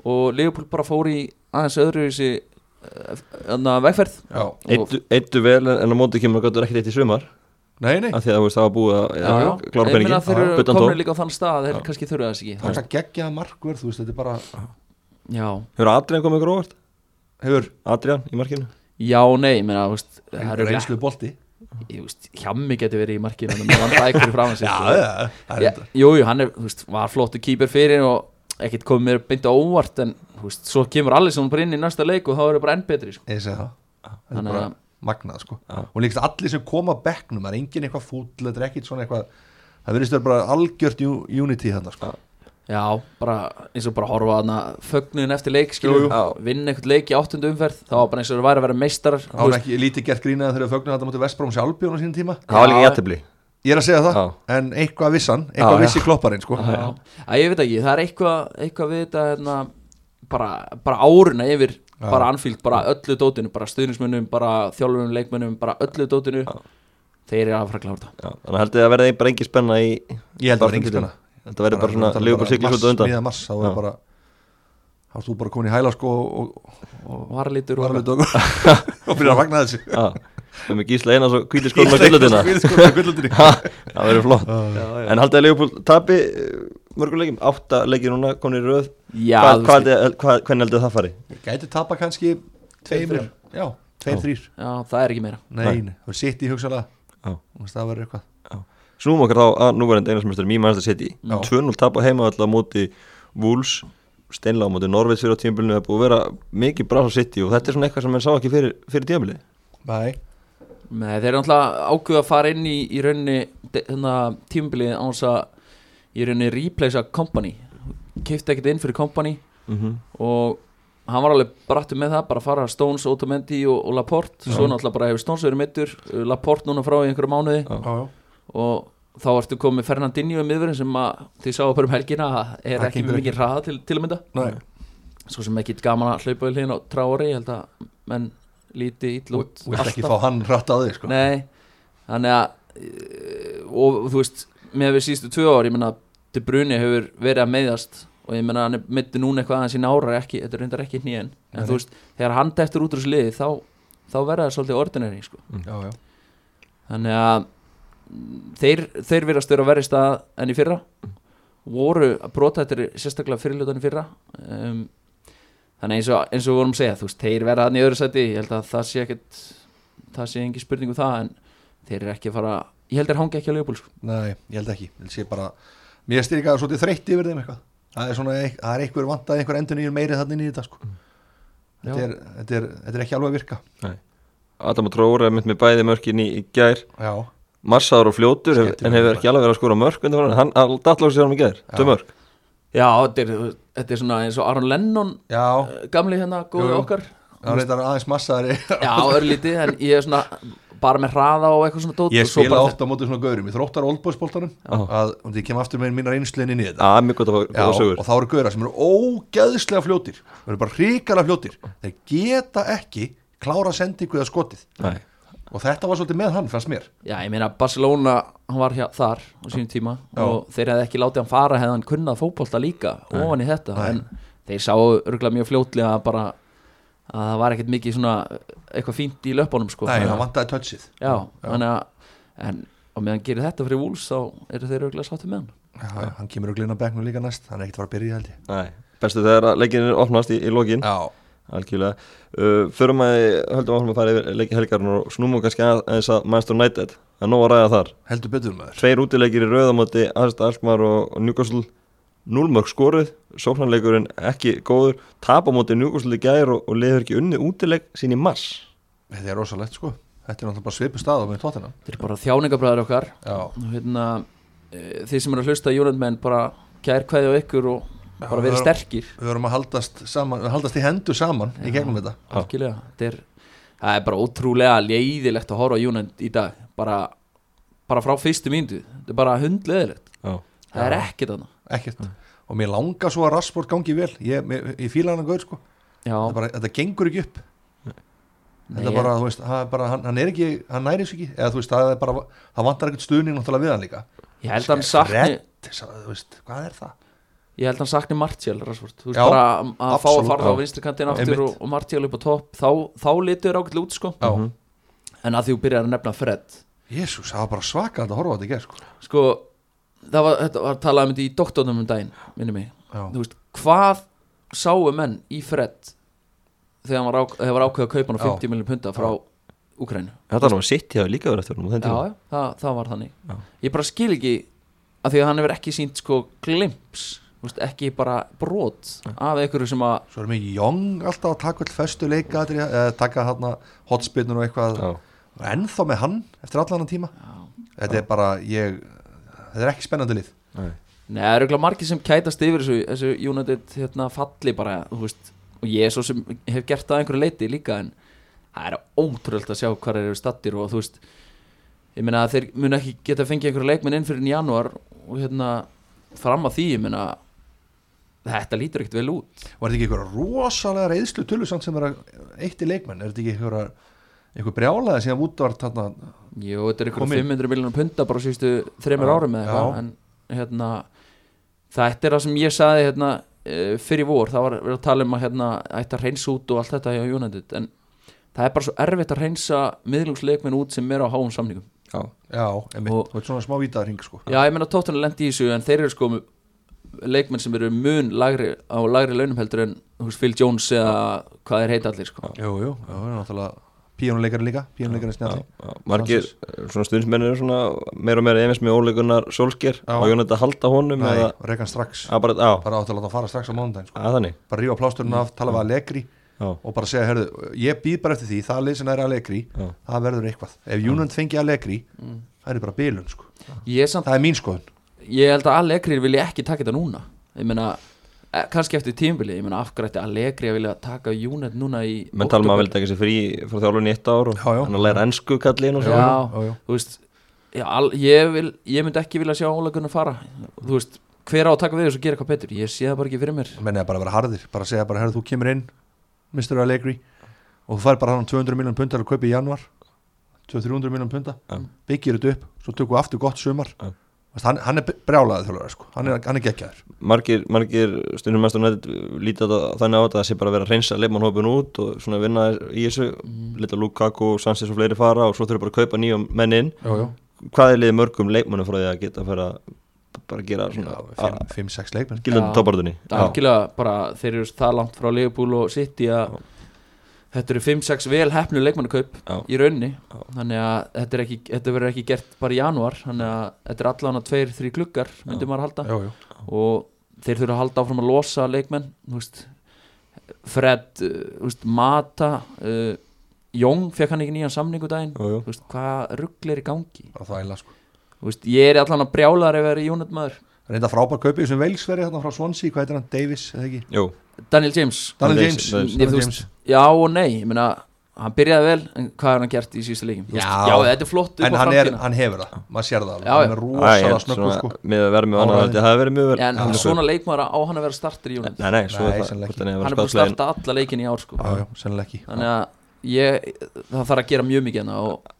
og Liverpool bara fór í aðeins öðru þessi uh, vegferð. Já, Eittu, eittu vel en á móti kemur að gætur ekkert eitt í sumar nei, nei. Af því að þú veist það var búið að já, já, klára ég meina peningin þeir eru komin líka á þann stað að þeir kannski þurfa þess ekki. Það er geggjaða markverð, þú veist, þetta er bara já, Hefur Adrian komið ykkur óvart? hefur. Adrian í markinu? já, nei, ég meina, þú veist það eru reynslu bolti. Ég veist, hjammi geti verið í markinu en með vanda ykkur í fram já, já, það er þetta jú, jú, hann er, þú veist, var flottu kýper fyrir og ekkert komið mér beint á óvart en, þú veist, svo kemur Það það, það Þannig magnað sko Já. og líkast allir sem koma að bekknum það er engin eitthvað fúll, þetta er ekkit svona eitthvað það verðist vera bara algjört unity þarna sko Já, bara eins og bara horfa að fögnuðin eftir leik, jú. vinna eitthvað leik í áttundu umferð, þá var bara eins og það væri að vera meistarar, það var ekki lítið gert grínaði þegar fögnuð þetta mútið Vestbróm sjálfbjörn á sínum tíma Það var líka Já. jættibli ég er að segja það, Já. en eitthvað vissan eitthvað Já, vissi klopparinn sko Já, að ég veit ekki, það er eitthvað, eitthvað við þetta hérna, bara, bara áruna yfir Já. Bara anfíld, bara öllu dótinu bara stuðnismönnum, bara þjálfunum, leikmönnum bara öllu dótinu. Þeir eru að fara að klára þetta Þannig held ég að verði bara engin spenna í ég held að það var engin spenna. Þetta verður bara svona Leopold siglir svolítið undan miða mars, þá er bara þá er þú bara komin í hæla sko og, og, varlitur og og varlega dögur og [laughs] byrja að vagna þessi Já, við með gísla eina svo skórum með gullutina Það verður flott. En haldið að Leopold tapi eh, mörgum leikjum, átta leikir núna komin í röð. Já, Hvað- þú hvað veist, haldið- hvað- Hvernig heldur það fari? gæti tapa kannski tveimur, já, tveir, Já. þrýr já, það er ekki meira. Nei, það er sitt í hugsalega það. Verður eitthvað. Snúum okkar þá að núverandi einhansmjöstur Mí Manchester City. Já. 2-0 tap á heima alltaf á móti Wolves. Steinlega á móti Norveits fyrir á er búið að vera mikið bra á City og þetta er svona eitthvað sem mann sá ekki fyrir, fyrir tímabilið. Nei, Nei, þeir eru náttúrulega ákveða að fara inn í, í rauninni hérna, tímabilið án þess að í rauninni replacea company kifti ekkert inn fyrir company mm -hmm. og hann var alveg brattur með það bara að fara Stones, Otamendi og, og Laporte svo náttúrulega bara hefur Stones verið mittur Laporte núna frá í einhverju mánuði Já. og þá ertu komið Fernandinho í miðverðin sem að þið sáu bara um helgina að er Það ekki með mikið hraða til, til að mynda nei. svo sem ekki gaman að hlaupa í hlýðin á trári ég held að menn líti ítl og út og ekki fá hann rætt á þig sko. Nei, þannig að eh, og þú veist með við sístu tvö ár, ég menna De Bruyne hefur verið að meiðast og ég menna hann er mitti núna eitthvað aðeins í nára ekki, þetta er reyndar ekki hnýjan en Nei, þú veist, þegar hann deftur út úr þessu liði þá, þá verða það svolítið ordinary sko. já, þannig að mm, þeir, þeir verðast vera verið stað enn í fyrra. Voru að brota þetta sérstaklega fyrirlutan í fyrra. Um, þannig eins og, eins og vorum að segja veist, þeir verða hann í öðru sæti. Ég held að það sé ekkert það sé engi spurning um það en þeir eru ekki að fara ég held að þeir hangi ekki að lögbúl sko. nei, mér styrir ekki að svolítið þreytt yfir þeim eitthvað. Það er svona, það er einhver vantað einhver endur nýjur meiri þannig inn í þetta sko. þetta, Já. er, þetta, er, þetta er ekki alveg að virka. Adam og Tróra er mynd með bæði mörkin í, í gær. Já, Marsaður og fljótur hef, en hefur ekki alveg verið að skora mörk hann datlóks sér hann í gær, Já. tvö mörk. Já, þetta er, þetta er svona eins og Aron Lennon já, eh, gamli hérna, jú. okkar. Það reyndar aðeins massaðari. Já, örlítið, en ég er svona bara með hraða og eitthvað svona dót ég spila ofta á móti svona gaurum. Ég þróttar oldboysboltanum. Já. að, og ég kem aftur með mínar einsliðin inn í þetta. Að mjög gott að fá Já, og þá eru gauðra sem eru ógeðslega fljótir. Þeir eru bara hrikalega fljótir. Þeir geta ekki klára sendingu eða skotið. Nei. og þetta var svolítið með hann fannst mér. Já, ég meina Barcelona, hann var hjá, þar á sínum tíma Já. og þeir hefði ekki látið hann fara hefði hann kunnað fótbolta líka ofan í þetta. Nei. en þeir sáu örgulega mjög fljótlega bara að það var ekkert mikið svona eitthvað fínt í löpunum sko. Nei, Þannig hann að- vantaði touchið. Já, þannig að en á meðan gerir þetta fyrir Wolves þá eru þeir örgulega sáttið með hann. Já, já, hann kemur að glina bekknum líka næst hann er ekkert að fara að byrja held ég. Nei. bestu þegar að leikin er opnast í, í lokin. Já, algjörlega. Uh, förum að höldum áfram að fara yfir leiki helgarinn og snúmum kannski að, aðeins að Manchester United. Það er nóg að ræða þar. Heldur betur maður. Tveir útileikir í rauðamóti Aðsta Alkmaar og, og Newcastle núlmörk skoruð, sóknarleikurinn ekki góður, tap á móti í gær og, og leiður ekki unni útileik sín í mars. Þetta er rosalegt sko. Þetta er náttúrulega bara svipu stað á með tóttina Þeir eru bara þjáningabræður okkar. Já, og hérna e, þeir sem eru að hlusta United menn bara kær kveði á ykkur og Já, bara verið það er- sterkir. við verðum að haldast, saman, haldast í hendur saman í gegnum þetta. þetta er, það er bara ótrúlega leiðilegt að horfa United í dag. Bara, bara frá fyrstu mínútu. Þetta er bara hundleðilegt Já. það er Já. ekkert annað Ekkert. Og mér langar svo að Rashford gangi vel. Ég, mér, ég fíla hann að gaur sko. Bara, þetta gengur ekki upp. Nei, Þetta bara, þú veist, hann, er bara, hann, hann er ekki Hann næri sig ekki. Eða þú veist, það er bara Það vantar ekkert stuðning náttúrulega við hann líka. Ég held að hann sakni að, þú veist, hvað er það? ég held að hann sakni Martial Rashford. þú veist Já, bara að, fá að fara á já. vinstri kantin aftur og, og Martial upp á topp þá, þá litur ágætlega út sko. Já, en að því þú byrjar að nefna Fred. Jésús, það var bara svaka að horfa á þetta í gerð sko. sko, það var, þetta var talað um þetta í doktornum um daginn, minni mig. Já, þú veist, hvað sáu menn í Fred þegar var, ák var ákveð að kaupa hann á Já. 50 miljón punta frá Úkrænu Þetta var sitt hjá líka verið eftir já, já, það, það var þannig. Já. ég bara skil ekki að því að hann hefur ekki sínt sko glimps ekki bara brot af einhverju sem að Svo erum við Young alltaf að taka all föstu leika eða taka hann hotspinnur og eitthvað. Já. ennþá með hann eftir allan tíma. Þetta er bara, ég þetta er ekki spennandi lið. Nei. Nei, það eru ekki margir sem kætast yfir þessu, þessu United hérna, falli bara þú veist, og ég er svo sem hef gert það að einhverju leiti líka en það er ótrúld að sjá hvað eru stattir og þú veist ég meina að þeir mun ekki geta fengið einhverju leikmenn inn fyrir í janúar og hérna fram að því, ég meina þetta lítur ekkert vel út. Var þetta ekki einhverja rosalega reyðslu tullu samt sem er að eitt í leikmenn? Er þetta ekki einhverja einhver brjálaði sem út var þarna Jú, þetta er ykkur Komið. 500 miljonar punta bara þreymur Já, árum eða eitthvað en hérna þetta er það sem ég saði hérna eh, fyrir vor, það var að tala um að hérna ætti að reynsa út og allt þetta hjá United en það er bara svo erfitt að reynsa miðlungsleikminn út sem er á háum samningum. Já. já, einmitt, Og- og, og svona smá vítaðring sko. Já, ég meina tóttunni lendi í þessu en þeir eru sko leikmenn sem eru mun lagri, á lagri launum heldur en Phil Jones eða hvað þeir heita allir sko. Jú, jú, já, er píónuleikari líka, píónuleikari Já, margir eh, svona stundsmennir eru svona meira og meira efins með óleikunar Solskjær Já. og Jónat að halda honum Nei, eða reykan strax. Að bara, á, bara átt að láta hann fara strax á mánudaginn sko. að bara rífa plásturinn af, tala við Allegri já, og bara segja, herðu, ég býð bara eftir því það lið sem er Allegri, Já. það verður eitthvað. Ef Júnund fengi Allegri, það er bara bilun sko. Ég, er samt, það er mín skoðun. Ég held að Allegri vilja ekki taka þetta núna. Ég meina, kannski eftir tímbili ég meina afgrætti Allegri að vilja taka United núna í menn október. að vilja ekki sér frí frá þjálfun í eitt ár og hann að læra ennsku kallin og svo Já, já, já. þú veist já, al, ég, vil, ég myndi ekki vilja sjá Óla Gunnar fara. Þú veist, hver á að taka við þessu og gera eitthvað betur? Ég sé það bara ekki fyrir mér. Menn bara að vera harðir, bara að segja bara, herðu, þú kemur inn Mr. Allegri og þú fær bara hann 200 miljón pundar að kaupa í januar 200-300 miljón punda Já. byggir þetta upp, svo tökum við aftur gott sumar hann, hann er brjálaðið þjálfur sko. hann er, hann er geggjaður margir, margir stundum mest og nætt lítið þannig á þetta að það sé bara að vera að reynsa leifmannhópin út og svona vinna í þessu Mm. lita Lukaku, Sanchez og fleiri fara og svo þurfa bara að kaupa nýjum menn inn já, já. hvað er liðið mörgum leikmannum frá því að geta að fara bara að gera svona 5-6 leikmenn gildandi Já. tópartunni þeir eru það langt frá Liverpool og City að þetta eru 5-6 vel hefnu leikmannakaup Já. í raunni þannig að þetta, er ekki, þetta verður ekki gert bara í janúar. Þannig að þetta er allan að tveir, þrý klukgar myndi maður halda. Já, já. og þeir þurfa að halda áfram að losa leikmenn. Veist, Fred uh, þú veist, Mata uh, Jóng fekk hann ekki nýjan samningu daginn. Jú, jú. Þú veist, hvað rugl er í gangi? Bara þvæla sko. Þú veist, ég er allan að brjálar ef það er í Jónat maður reynda frábær kaupið sem velsveri þarna frá Swansea, hvað heitir hann, Davis eða ekki? Jú, Daniel James. Daniel James, James, Daniel James. já og nei ég meina, hann byrjaði vel en hvað er hann gert í Þú veist, Já. já, þetta er flott upp en á hann, er, framtíðina. hann hefur það, maður sér það alveg. Já, hann er rosalega snöggur sko. með að vera með annar Áræði. held ég, það hefði verið mjög vel en hann er svona leikmaður á hann að vera startur í Jónat Nei, nei, svo er það hann er búin að starta alla leikin í ár sko. já, já, sennilega ekki. Þannig að ég, það þarf að gera mjög mikið hérna og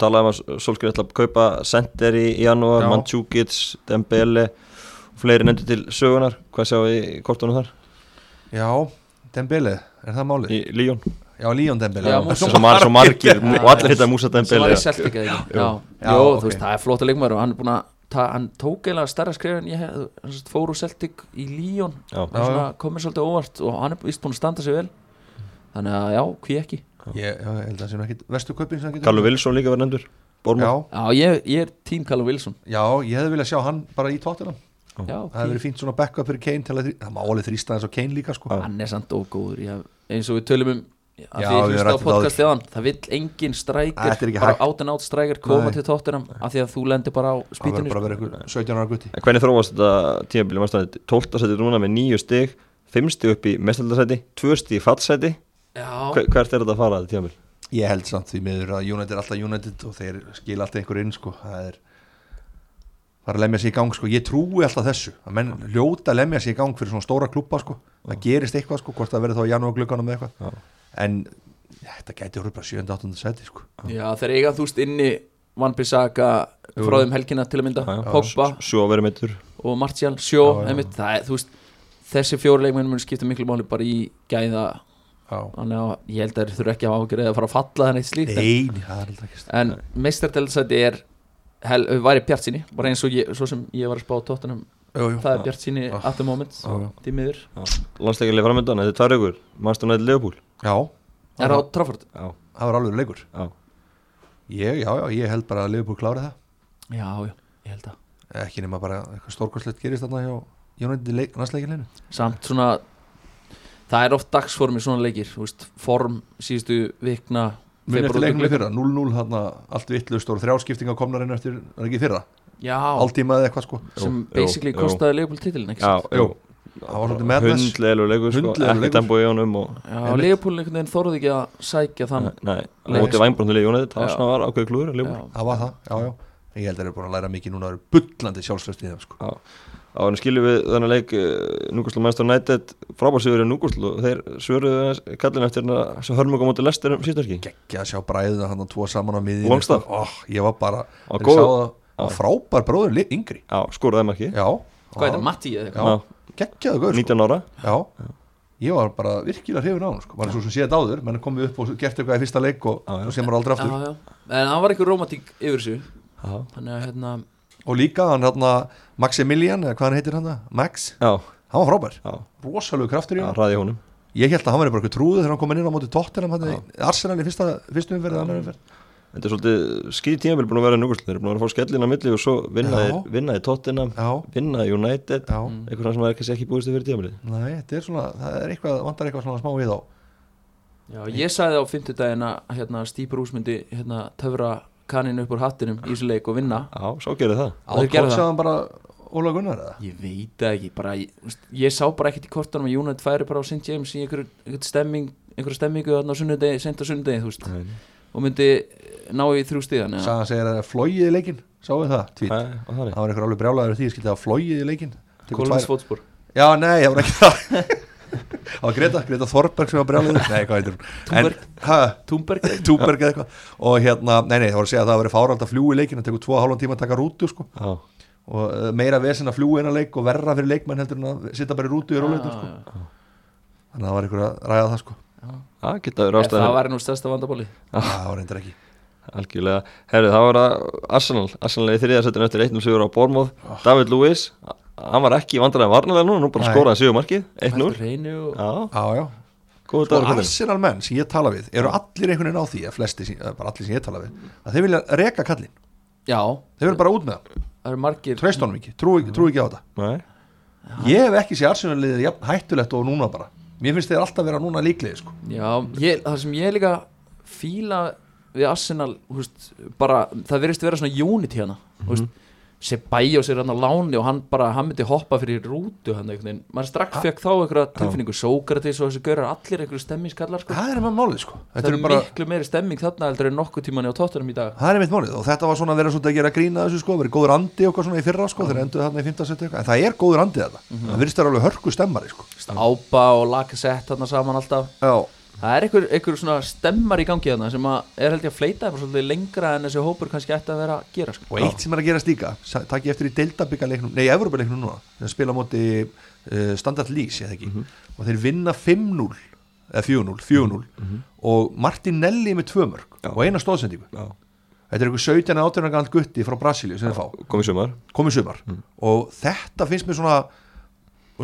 talaði um að Solskjær ætla að kaupa Center í janúar. Mandzukic, Dembele og fleiri nefndi til sögunar hvað sjáu í kortunum þar? Já, Dembele, er það málið? í Líón já, Leon Dembele. Og allir hitta Musa Dembele. í Celtic eða ekki? Já, Já, Jó, ok. þú veist, það er flott að leikmaður og hann er búin að ta, hann tók eiginlega stærra skrif en ég hef, hann sem sagt fór úr Celtic í svona komið svolítið óvart og hann er vist búin að standa sig vel. Þannig að já, hví ekki ég, já, ég held að það sem ekki vestu kaupin sem ekki Carlo Wilson líka var nefndur Bormar já, já, ég, ég er tím Callum Wilson já, ég hefði viljað sjá hann bara í tóttina já, það hefði verið fínt svona backup fyrir Kane til að þrý, það má alveg þrýsta eins og Kane líka sko. hann er samt ógóður ég, eins og við tölum um að Já, því ég við hlusta á ræddum það podcast þjóðan það vill engin Þetta strækir er ekki bara hægt. out and out strækir koma Nei. til tóttunum af því að þú lendir bara á það spýtunni verður bara að vera sko. einhver 17 ára gutti En hvernig þróast þetta tímabili? 12. seti núna með 9 stig 5 stig upp í mestaldarsæti 2 stig í fattsæti já, Hver, Hvert er þetta að fara þetta tímabil? ég held samt því miður að United er alltaf United og þeir skila alltaf einhver inn sko. það er bara að lemja sig í gang sko. ég trúi alltaf þessu að menn ljóta að lemja sig í gang fyrir svona stóra klubba sko. það gerist eitthvað, sko, hvort það verður þá í janúarglögganum eða Já. eitthvað en þetta gæti orðið bara 7. 8. seti sko. Já, þeir eiga þú veist inni Van Bissaka Jú. frá þeim helgina til að mynda að meittur og Martial, Sjó Já, já. einmitt, það er, veist, þessi fjóri leikmenn mun skipta miklu máli bara í gæða. Þannig að ég held að þeir þurfa ekki að hafa ágjörði að fara að falla þannig slíkt en, Nei, það er alltaf ekki en meistardeldsæti er hel, væri bjart síni, bara eins og ég, svo sem ég var að spá tóttunum, það er bjart síni at the moment, Já, já. því miður. Landsleikilega framöndan, þetta er tvær ykkur Manstu nætti Leopold Já, er það á Trafford? Já, það var alveg leikur. Já. Ég, já, já, ég held bara að Liverpool klári það. Já, já, ég held að ekki nema bara eitthvað stórkostlegt gerist þarna hjá Jónætti næstleikilinu Samt svona Það er oft dagsform í svona leikir þú veist, Form síðustu vikna Minn eftir í leiknum í fyrra, 0-0 hann allt vittlust og þrjáskiptinga komnar inn eftir, ekki í fyrra Já, Altíma eða eitthvað sko sem Jú, basically jú, kostaði Leopold titilin ekki Já, satt? jú Það var svolítið madness. Hundlegur leikur sko, ekki tempo í honum og. Leopold einhvern veginn þorði ekki að sækja þann Nei, á Leik, móti sko. vænbrunni Jónæði, það Já. svona var ákveð klúður Það var það, já, já Ég held að þeir eru búin að læra mikið núna Það eru bullandi sjálfströst í þeim sko. Á hann skiljum við þennan leik Núgúslu Manchester United. Frábársýður í Núgúslu og þeir svöruðu kallin eftir þessu hörmung á móti lestir um síðan Gekkja að sjá bræðina hann tvo saman á Longstaff. oh, Ég var bara, Á ég góð- sá það. Frábær bróður yngri. Já, skoraði þeim ekki Já, Hvað er þetta, Matti eða eitthvað? Já, geggjaðu gaur sko. 19 ára. Já, ég var bara virkilega hrifin á hann sko. Var svo sem séð þetta áður, menn komið upp og gert eitthvað í fyrsta leik og, Já, já. og sem var aldrei aftur Það að hérna Og líka hann hérna Maximilian, eða hvað hann heitir hann það? Max, já, hann var frábær. Já, Rosalegu kraftur í hann ræði honum. Ég held að hann var bara eitthvað trúður þegar hann kom inn á móti Tottenham hann í Arsenal í fyrsta, fyrstu umferð eða annar umferð. Þetta er svolítið skýr tímabil búin að vera í Núgúslu Þeir eru búin að vera að fá skellin á milli og svo vinna Já. þeir vinna í Tottenham, Já, vinna í United já, eitthvað sem er kannski ekki búist fyrir tímabilið. Nei, þetta er svona það er eitthvað, vantar eitthvað svona smá við á Já, ég sagði á fimmtudaginn að hérna, Steve Bruce myndi hérna, töfra kaninu upp úr hattinum í þessu leik og vinna Já, svo gerir það Og þeir gerðu það. Bara Óla Gunnar eða? Ég veit ekki, bara ég, ég sá bara ekkert í kortunum að United færi bara á St. James í einhverju einhver stemming, einhverju stemmingu þarna á sunnudegi, sent á sunnudegi, þú veist Nei, og myndi ná í þrjú stíðan. Sagan segir að það er flóið í leikin Sáðu það? Tvít Það var eitthvað alveg brjálæður því Skildi að flóið í leikin tvær- fótspor Já, nei, það var ekki það [laughs] Það var Greta, Greta Þorberg sem var brjálæður Nei, hvað heitir hún? Túmberg Túberg eða eitthvað. Og hérna, nei, nei, það var að segja að það var verið fárald að fljúi leikin Það tekur tvo og hálfan tíma að taka rútu sko. Já, Og uh, meira vesen að fljúi eina leik Og verra fyrir leikmenn heldur en að sitta bara í rútu í róleitum sko. Já, Þannig að það var eitthvað að ræða það sko. Ástæðan. Það væri nú stærsta vandabóli Það var reyndar ekki. Algjörlega, herru það var að Arsenal, Arsenal í þriðasettinu eftir 1-0 sigur á Bormóð David Lewis, hann var ekki vandræðan varnalega núna, nú bara Nei. skoraði sigur markið 1-0, Reynu og já, Já, já. Góð Sko Arsenal menn sem ég tala við Eru allir einhvern veginn á því Að flesti, bara allir sem ég tala við Að þeir vilja reka kallinn. Já, Þeir vilja bara út með hann. Margir Treyst honum ekki, trú, trú ekki á þetta. Nei, Ég hef ekki sé Arsenal liðið jafn hættulegt og núna bara. Mér finnst þeir alltaf vera núna líklegið sko. Já, ég, það sem ég líka fíla við Arsenal þú veist, bara, það verðist vera svona unity hana mm -hmm. Sebajos er hann á láni og hann bara, hann myndi hoppa fyrir rútu hann einhvern veginn, maður strax fekk þá einhverja tilfinningu, Sókratis og þessi gaurar allir einhverju stemmingskallar sko. Það er með málið sko. það Þetta er bara miklu meiri stemming þarna heldur en nokkuð tíman á tóttunum í dag. Það er mitt málið og þetta var svona að vera svona að gera grína þessu sko, verið góður andi eitthvað svona í fyrra sko, þeir enduðu þarna í 15 seti eitthvað, en það er góður andi þetta, það virðist þær alveg hörku stemmari sko. Ába og Lacazette þarna saman alltaf. Já, það er einhver, einhver svona stemmar í gangi þarna sem að er held ég að fleita þeim svolítið lengra en þessi hópur kannski ætti að vera að gera sko. og eitt sem er að gerast líka, takk ég eftir í deildabikaleiknum, nei, Evropaleiknum núna, þeir spila móti uh, Standard Leagues, ég það ekki, og þeir vinna 5-0, eða 4-0, 4-0 og Martinelli með tvö mörg Já. og eina stóðsendingu. já, Þetta er einhver 17 átjörna galt gutti frá Brasilíu sem þeir fá. komið sumar. Komið sumar. Og þetta finnst mér svona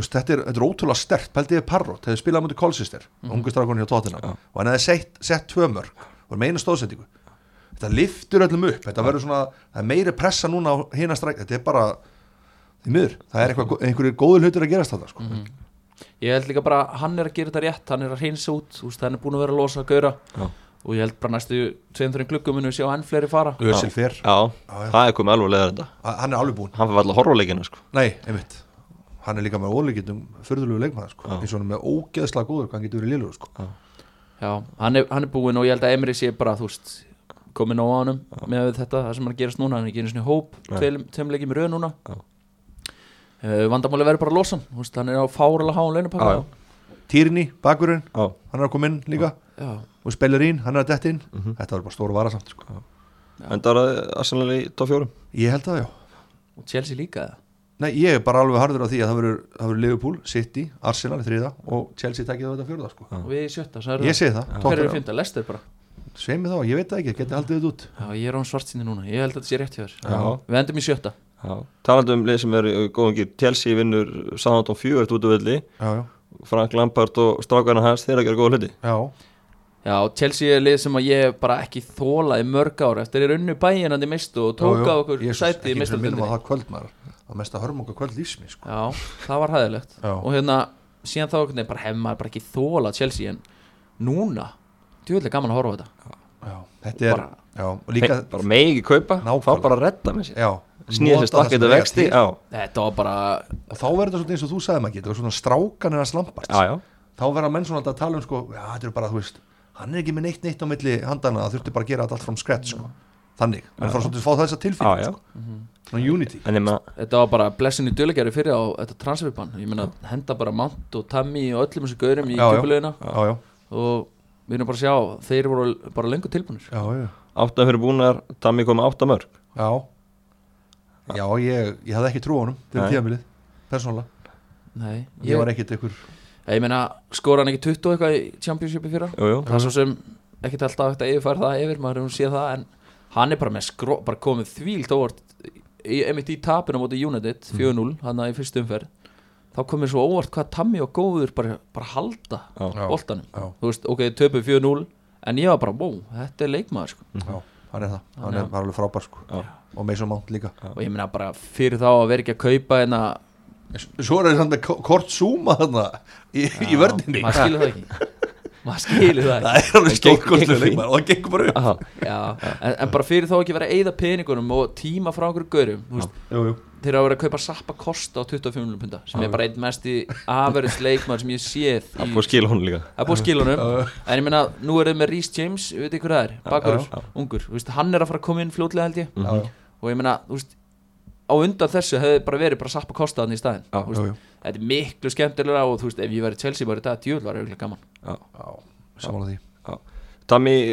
veist, þetta, er, þetta er ótrúlega stert pældiði Parrot, hefði spilað á mútið Kolsister mm -hmm. ungu hjá Tottenham Já. og hann hefði sett, sett tvö mörg og er með eina stóðsendingu þetta liftur öllum upp þetta verður svona, það er meiri pressa núna á hina stræk, þetta er bara því miður, það er eitthvað, einhverju góður hlutur að gerast þetta sko. ég held líka bara hann er að gera þetta rétt hann er að reynsa út, úst, hann er búin að vera að losa að gaura Já. og ég held bara næstu tveim þreim gluggum munu við sjá enn fleiri fara Já, Já, já. það er komið alveg leðar þetta hann er alveg búinn Hann fyrir alltaf á leikina sko. nei, einmitt, hann er líka með óleikindum fyrðulegu leikmaður, sko. Já. eins og hann er með ógeðslega góður, hann getur verið liðlugur sko. Já, hann er, hann er búinn og ég held að Emri sé bara, þú veist komið nóg á honum með þetta, það sem að gerast núna hann er ekki einu svona hóp, Nei. tveim, tveim leikjum í röð núna Já. uh, vandamáli verður bara að losa hann, þú veist, hann er á fáralega háum launapakka Já, Týrni, bakurinn, Já, hann er að koma inn líka Já. og Spellerín, hann er að detta inn Mhm. þetta var bara stóru varasamt sko. en það er Arsenal í 4 ég held það já og Chelsea líka eða? Nei, ég er bara alveg harður á því að það verður, það Liverpool, City, Arsenal í þriða og Chelsea takkið þetta fjörða sko. og við í sjötta, svo er ég segi það, hver eru fynda, Lester bara. Svei mig þá, ég veit það ekki, geti haldið þetta út. Já, ég er án svartsinni núna, ég held að þetta sé rétt hjá þér. Já. Við endum í sjötta. Já, talandi um lið sem er í góðum gýr Chelsea vinnur Southampton 4 út af velli já, já, Frank Lampard og strákarna hans þeir að gera góða hluti. Já, Já, Chelsea er lið sem að ég bara ekki þóla í mörg ár eftir. Er unnu bæinandi mistu og tók á okkur sæti í minnum að mistöldinni það kvöld lífsmi sko. Já, það var hæðilegt og hérna, síðan þá veginn bara hef maður bara ekki þóla Chelsea en núna, djúvillig gaman að horfa á þetta. Já, þetta er Bara- já, og líka bara megi ekki kaupa, fá bara að redda með sér. Já, snýða sér nota það stakk sem eitthvað eiga vexti Þetta var bara, og þá verður þetta svona eins og þú sagði maður getur svona strákanir að slampast já, já, þá verða menn svona að tala um sko, já, þetta er bara, þú veist hann er ekki með neitt neitt á milli handana það þurfti bara að gera þetta allt from scratch sko. Þannig, menn fara svolítið að fá þessa tilfinning já. sko. svona unity. En nema, þetta var bara blessin í dölugjari fyrir á þetta transferbann. Ég meina, henda bara Mount og Tammy og öllum þessu gaurum í kjöpulegina já, já, og við erum bara að sjá, þeir voru bara lengur tilbúinir já, já, áttan fyrir búnar Tammy kom með átta mörg já. Já, ég, ég hafði ekki trú á honum fyrir Nei. tíðanbilið, persónulega. Nei, ég, ég, var ekkit einhver ég meina, skora hann ekki 20 og eitthvað í Championshipi fyrra? Það er svo sem ekkert alltaf hægt að yfirfæra það yfir maður hefur séð það en hann er bara með skró, bara komið þvílt óvart einmitt í tapinu á móti United 4-0, hann í fyrstu umferð þá komið svo óvart hvað Tammy og góður bara, bara halda Já. Já. boltanum Já. þú veist, ok, töpu 4-0 en ég var bara, wow, þetta er leikmaður sko. já, hann er það, hann Þannig er að- var alveg frábær sko. Já. og Mason Mount líka og ég meina bara fyrir þá að vera ekki að kaupa en að svo er það með ko- kort zooma þarna í, í vörninni maður skilur það ekki [laughs] maður skilur það. Það er alveg stórkostlega leikmaður. Og það gengur bara upp. Aha, Já, en, en bara fyrir þá ekki vera að eyða peningunum og tíma frá einhverju gaurum þú veist, jú, jú. þeir eru að vera að kaupa Sappa Kosta á 25 miljonum punda sem er bara einn mest í average leikmaður sem ég séð það í, búið að skila hún líka. Það er búið að skila honum en ég meina, nú er þau með Rhys James við veit ekki hvað það er, bakur, ungur. Þú veist, hann er að fara að koma inn fljótlega held ég. Og ég meina, þú veist á undan þessu hefði bara verið bara Sappa Kosta hann í staðin Já, jú, jú. þetta er miklu skemmtilega og þú veist, ef ég væri Chelsea bara þetta djúl var auðvitað gaman já. Já, samanlega því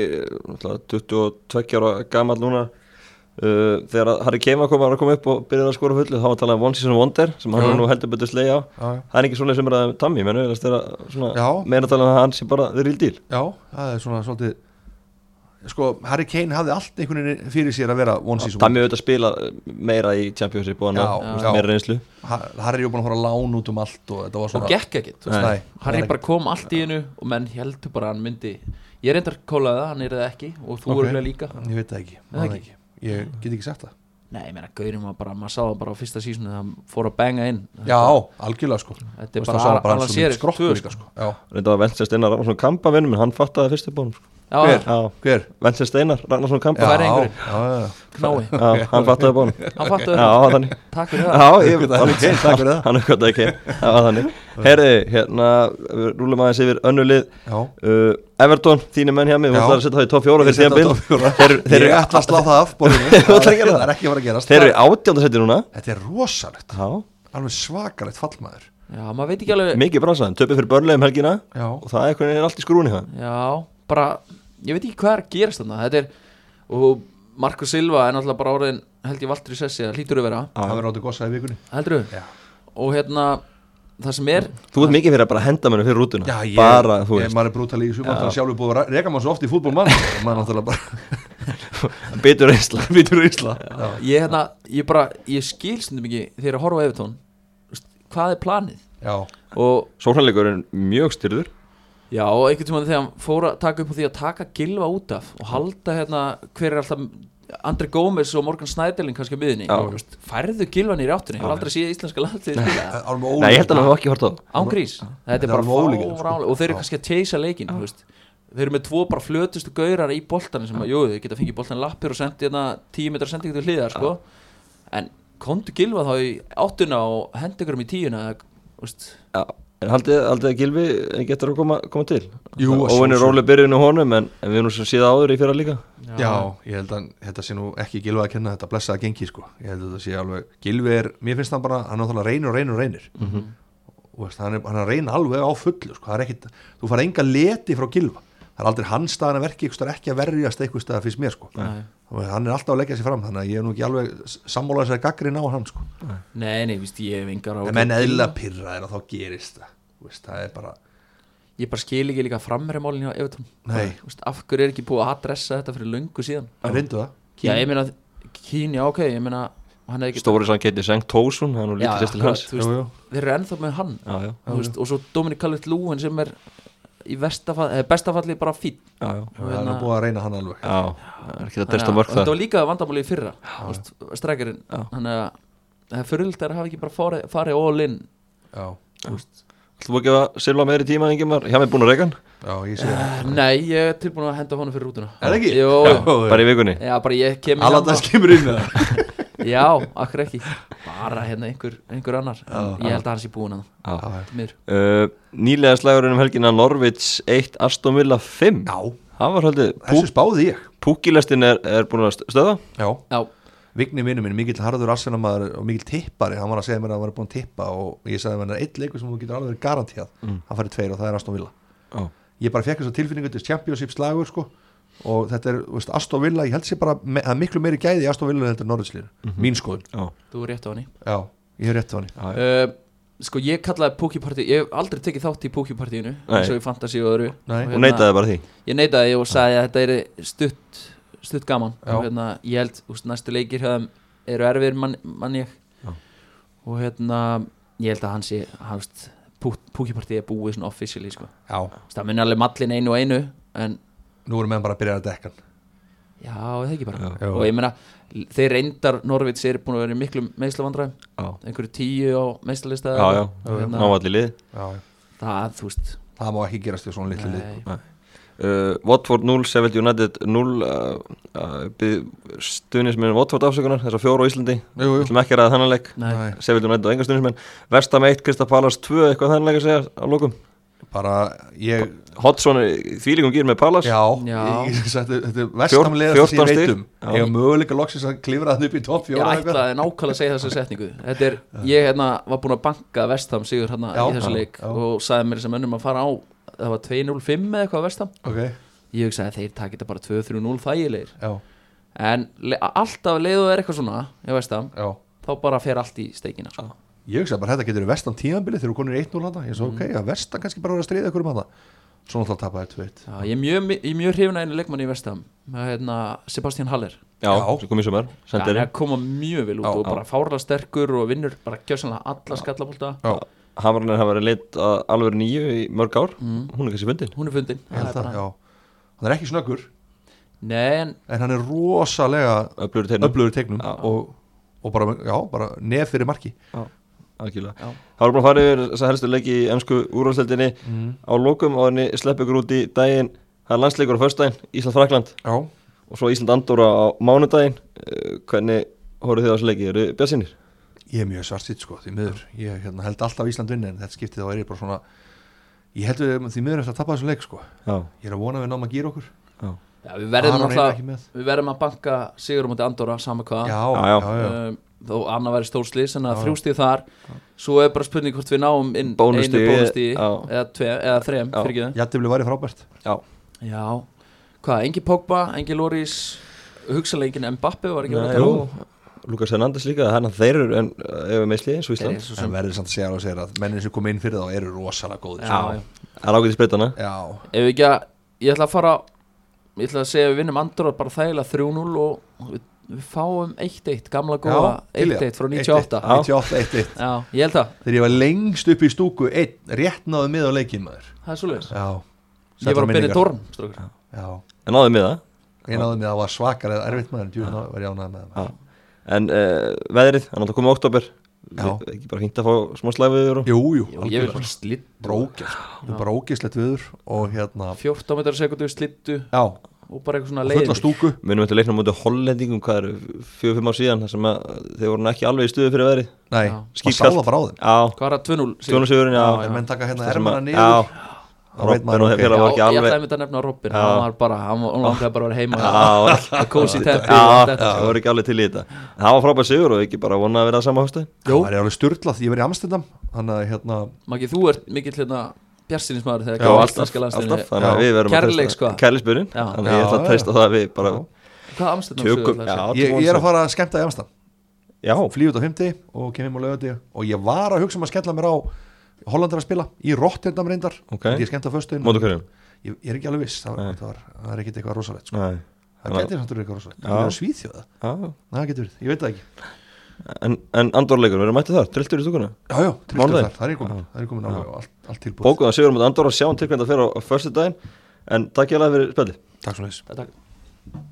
eh, náttúrulega 22 ára gamall núna uh, þegar Harry Kane var að koma, var að koma upp og byrjaði að skora fullu þá var að tala um One Season Wonder sem hann Já. er nú heldur betur slegi á Já, já. það er ekki svona sem er að Já. meina að tala um að hann sé bara the real deal Já, það er svona svolítið Sko, Harry Kane hafði allt einhvern veginn fyrir sér að vera one season Tammy auðvitað spila meira í Championship og meira reynslu Ha- Harry er búin að fara að lán út um allt og þetta var og gekk ekkit, Harry það bara kom allt í hennu og menn heldur bara að hann myndi ég reyndar kólaði það, hann er það ekki og þú Ok. okay. eru líka Ég veit það ekki, Það það ekki. ekki. Ég get ekki sagt það nei, ég meina, Gaurin var bara, maður sá það bara á fyrsta sísonu hann fór að banga inn Já, algjörlega sko þetta er bara, það tvö, líka sko. sko Já, Reynda var Ventsel Steinar Ragnarsson Kampa vinnum en hann fattaði fyrstu bónum sko. Hver? hver? Ventsel Steinar Ragnarsson Kampa Það Já, er einhverjum. já, já, knái, Já, hann fattaði bónum hann fattu Já, það þannig. Takk fyrir það. Já, ég hann- Kane, takk fyrir það. Hann uppgötaði ekki. Það var þannig Herði, hérna Við rúlum aðeins yfir önnulið já. Uh, Everton, þínu menn hjá mig Þú ætlar að setja það í top 4 Ég fyrir set á tíðanbíl topp fjóra. Þeir, þeir, Ég ætla að slá það af [laughs] það? Það. er ekki að fara að gerast. Þeir eru Það- átjánda seti núna. Þetta er rosalegt. Já, Alveg svakalegt fallmaður. Já, maður veit ekki alveg mikið bransaðan Töpið fyrir börnlega um helgina. Já, Og það er veginn allt í skrúni það já, bara, ég veit ekki hvað er að gerast þarna. Þetta er, og Marco Silva er náttúrulega bara orðin, held ég valtur í sessi það hlýtur að vera, það verður áttu gossa í vikunni. Heldur þú Já, og hérna, það sem er Þú ert mikið fyrir að bara henda mér fyrir rútuna. Já ég, Bara, þú ég, veist. maður er brútal í sumar Það er sjálfur búið að reka maður svo oft í fútbolmann. Maður náttúrulega bara [laughs] Bitur í Ísla [laughs] Já, ég, hérna, ég bara, ég skil stundum ekki þegar að horfa á Evertón hvað er planið? Já, og Sóknarleikurinn mjög styrður já, og einhvern tímann þegar hann fór að taka upp á því að taka gilva út af og halda hérna, hver er alltaf Andri Gómez og Morgan Snædeling kannski á miðinni, Já. Vist, færðu gilvan í ráttunni, hef aldrei séð íslenska alveg Nei, ég held að hann hafa ekki hort á. Það án grís, þetta er bara fáránlega og þeir eru kannski að teysa leikin veist. þeir eru með tvo bara flötustu gaurar í boltanum sem að, jú, þeir geta fengið boltan lappir og sendið hérna 10 metrar sendingu til hliðar sko. en kontu gilva þá í áttuna og hendi ykkur um í tíuna veist, en haldið, haldið að Gilvi getur að koma, koma til? Jú, að Óvinni róli byrjunu honum en, en við erum nú síðan áður í fyrra líka. Já, ég held að þetta sé nú ekki gilvað að kenna þetta blessaða gengi sko. Ég held að þetta sé alveg, Gilvi er, mér finnst hann bara, hann náttúrulega reynir og reynir og reynir. Og veist, hann, er, hann er að reyna alveg á fullu sko, það er ekkit, þú fara enga leti frá Gilva Það er aldrei hans staðan að verki, eitthvað ekki að verjast eitthvað staðar fyrst mér sko. Nei. og hann er alltaf að leggja sér fram, þannig að ég er nú ekki alveg sammála þessari gaggrin á hann sko. Nei, nei, víst, ég hef engar á En menn eðla pyrra er að þá gerist það Þú veist, það er bara, ég bara skil ekki líka framherjamálin hjá Evertón Nei. Þú veist, af hverju er ekki búið að adressa þetta fyrir löngu síðan? Reyndu það. Já, ég meina, Kín, já, ok, ég meina hann hefði ekki Stóri sann getið Sengt Tósun, það er Já, þeir eru ennþá með hann. Já, já. Þú veist, og svo Dominic Calvert-Lewin sem er í eh, bestafalli bara fín Já, já, Og það er hérna- búið að reyna hann alveg. Er þetta það. var líka vandamáli í fyrra strækjarinn. Já. þannig að það er fyrirlt að hafa ekki bara farið, all in. Já, Þú ekki að silfa meiri tíma Ingimar Hjá mig búin að reykan já, ég sé það. nei, ég er tilbúin að henda honum fyrir rútuna. Er það ekki? Bara í vikunni. Í þess kemur inn það [laughs] já, akkur ekki. Bara hérna einhver, einhver annar en ég held að hann sé búin að Já. það mér. Uh, Nýlega slagurinn um helgina Norvits 1 Aston Villa 5 Já, Það var haldið þessu spáði ég. Púkilestin er, er búin að stöða Já, já, Vigni vinnu minn, mikill harður arsenamaður og mikill tippari, hann var að segja mér að hann var búin að tippa og ég sagði mér að einn leikur sem þú getur alveg verið garantíað, Mm. hann farið tveir og það er Aston Villa. Já. ég bara fekk þess að tilfinningu til Championship slagur sko og þetta er, veist, Aston Villa ég held sér bara, það er miklu meiri gæði í Aston Villa en Norðurslíður, Mhm. mín skoðun Já, þú er rétt á hann Já, ég hef rétt á hann já. uh, sko ég kallaði Poképarty ég hef aldrei tekið þátt í Poképartíinu Nei. eins og í Fantasí og öðru Nei. Og Hún neitaði bara því ég neitaði og sagði að þetta er stutt stutt gaman Já. og hérna, ég held, úst, næstu leikir þeim eru erfir mann, mann ég Já. og hérna ég held að hann sé hans, Poképarty er búið svona officially sko. Það minna alveg mallin einu og einu en nú erum við bara að byrja að dekka hann. Já, það ekki bara? Já. Og ég meina, þeir reyndar Norvits er búin að vera í miklum meðslavandræðum Já, einhverju tíu á meðslalista já, já, hérna, návalli lið. Já, það, þú veist. Það má ekki gerast í svona litlu lið. Nei, uh, Watford 0, Sheffield United 0 uh, uh, Stunismenn Watford afsökunar Þessar fjóru á Íslandi. Við ætlum ekki að ræða þennan leik. Nei, Nei. Sheffield United og enga stunismenn Vestam 1, Krista Pallas 2 Eitthvað þennan leik að segja á lókum bara ég Hodson þvílíkum gýr með Pallas Já, Já. Ég, þetta, þetta er vestamlega 14 ég veit stig. um. Já. Ég hef möguleika loksins að klifra það upp í topp Ég fjóra eða eitthvað. ætlaði nákvæmlega að segja þessu setningu. Þetta er, ég hérna var búin að banka Vestham sigur hérna í þessu leik já. og sagði mér sem önnum að fara á það var 2-0-5 eða eitthvað Vestham Ok, ég hugsaði að þeir taki þetta bara 2-3-0 þægilegir. Já, en le alltaf leiðu er eitthvað svona í Vestham, já. þá bara fer allt í steikina sko. Ég hugsa bara þetta getur verið vestan tíðanbili þegar þú konur 1-0 hana Ég svo Mm. ok, að vestan kannski bara vera að stríða ykkur um hana Svo náttúrulega tapaði 2-1 Já, ég er mjög, ég er mjög hrifin að einu leikmann í Vestham hérna, Sebastian Haller. Já, Já. sem kom í sumar hann Senderi er að koma mjög vel út Já, og já. bara fárlega sterkur og vinnur bara gjössanlega alla skallabólta. Já, Hamrarnir hafa verið lit að alveg nýju í mörg ár. Mm. Hún er kannski fundin. Hún er fundin. Ég held það, já. Hann er ekki snöggur, Nei, en en hann er rosalega Öflugur tegnum Já. og, og bara, já, bara nef fyrir marki Algjörlega. Það var bara að fara yfir þess að helstu leiki í ennsku úrvalstildinni mm. á lokum og henni slepp ykkur út í daginn. Það er landsleikur á föstudaginn, Ísland-Frakland Já, og svo Ísland-Andóra á mánudaginn. Uh, Hvernig horfðu þið á þessu leiki? Eru bjassinir? ég er mjög svartitt sko, því miður. Ég hérna, held alltaf Ísland vinni en þetta skiptið þá er ég bara svona Ég held við því miður eftir að tapa þessu leik sko. Já, Ég er að vona við náum að gýra okkur. Já, já, við verðum er að banka sigur á móti Andorra sama hvað. Já, Já, já, já. já, um, þó annað væri stórslis en að þrjústíð þar svo er bara spurning hvort við náum inn Bónusstigi, einu bónustíð eða, eða þrem Jættibli væri frábært. Já, já, hvað, engi Pogba, engi Loris hugsalega engin Mbappe var ekki Nei, að jú. Lukas Hernandez líka, þannig að þeir eru en uh, ef við meðsli eins og Þeir Ísland. eru svo En sem, verður samt að segja alveg að segja að mennin sem kom inn fyrir þá eru rosalega góðir. Já, já. Það er ágætið spreitana já, ef við ekki að ég ætla að fara ég ætla að segja við vinnum Andorra bara þægilega 3-0 og við, fáum 1-1 gamla góða til í það. 1-1 frá 98 Já. 98, 1, 1 já, ég held það, Þegar ég var lengst upp í stúku einn, rétt náðu mið á leikinn maður. Það er svo leiðis Já. Ég var að byrja tórn strókur. Já, En náðum við það ég náðu mig að það var svakar eða erfitt maður en djúðin var ég ánægð með það Já. En uh, veðrið, það er náttúrulega komið oktober Já. Ekki bara fínt að fá smá slæfiður og Jú, jú, Jú, ég vil bara slitt er bara ógeðslegt viður og hérna 14 metrar sekundu slittu. Já, og bara eitthvað svona og fulla stúku. Munum þetta leikna mútið hollendingum Hvað eru, fjögur, fimm ár síðan þar sem að þeir voru ekki alveg í stuðu fyrir veðrið. Nei, maður sá Skítkalt. það bara á þeim. Já, hvað er það 2-0 sigur? tjónusugurinn, já, Já, Ef menn taka hérna ermana að- niður. Já, þá veit Robben maður og ok. þeir var Já, ekki ég alveg ætlaði að mynda að nefna Robin Já. hann var bara, hann langaði bara að vera heima [laughs] að kósi teppi. Já, og þetta, það voru ekki alveg til í þetta. En Það var frábært sigur og ekki bara vonað að vera að sama hóstu Það er alveg styrlað, ég verið í Amstendam Þannig að hérna Maggi, þú ert mikill hérna bjarsinismæður þegar að alltaf, landsliðinu. Kærleik, sko. Kærleiksbyrjun. Já. Þannig að ég ætla að já. það að við bara Hvað það? ég, er að fara að skemmta í Amstendam Já, Flýð út á 50 og kem heim á lögati Og ég var að hugsa um að skella mér á Hollandar að spila í Rotterdam reyndar. Ok. Ég föstu Mótu hverjum? Ég, ég er ekki alveg viss, það, var, það er ekkit eitthvað rosalegt sko. Nei. Það getur samt verið eitthvað rosalegt. Það er svíþjóða, Já, það getur verið, ég veit það ekki En, en Andorleikur, verður mættið þar, trilltur í stúkuna Já, já, til Mánudaginn? þar, það er komin, það er komin alveg og allt, allt tilbúið. Bókuðan sigur um Andorra, sjáum til hvernig það fer á, á förstu daginn En takk ég alveg fyrir spjalli Takk svo Takk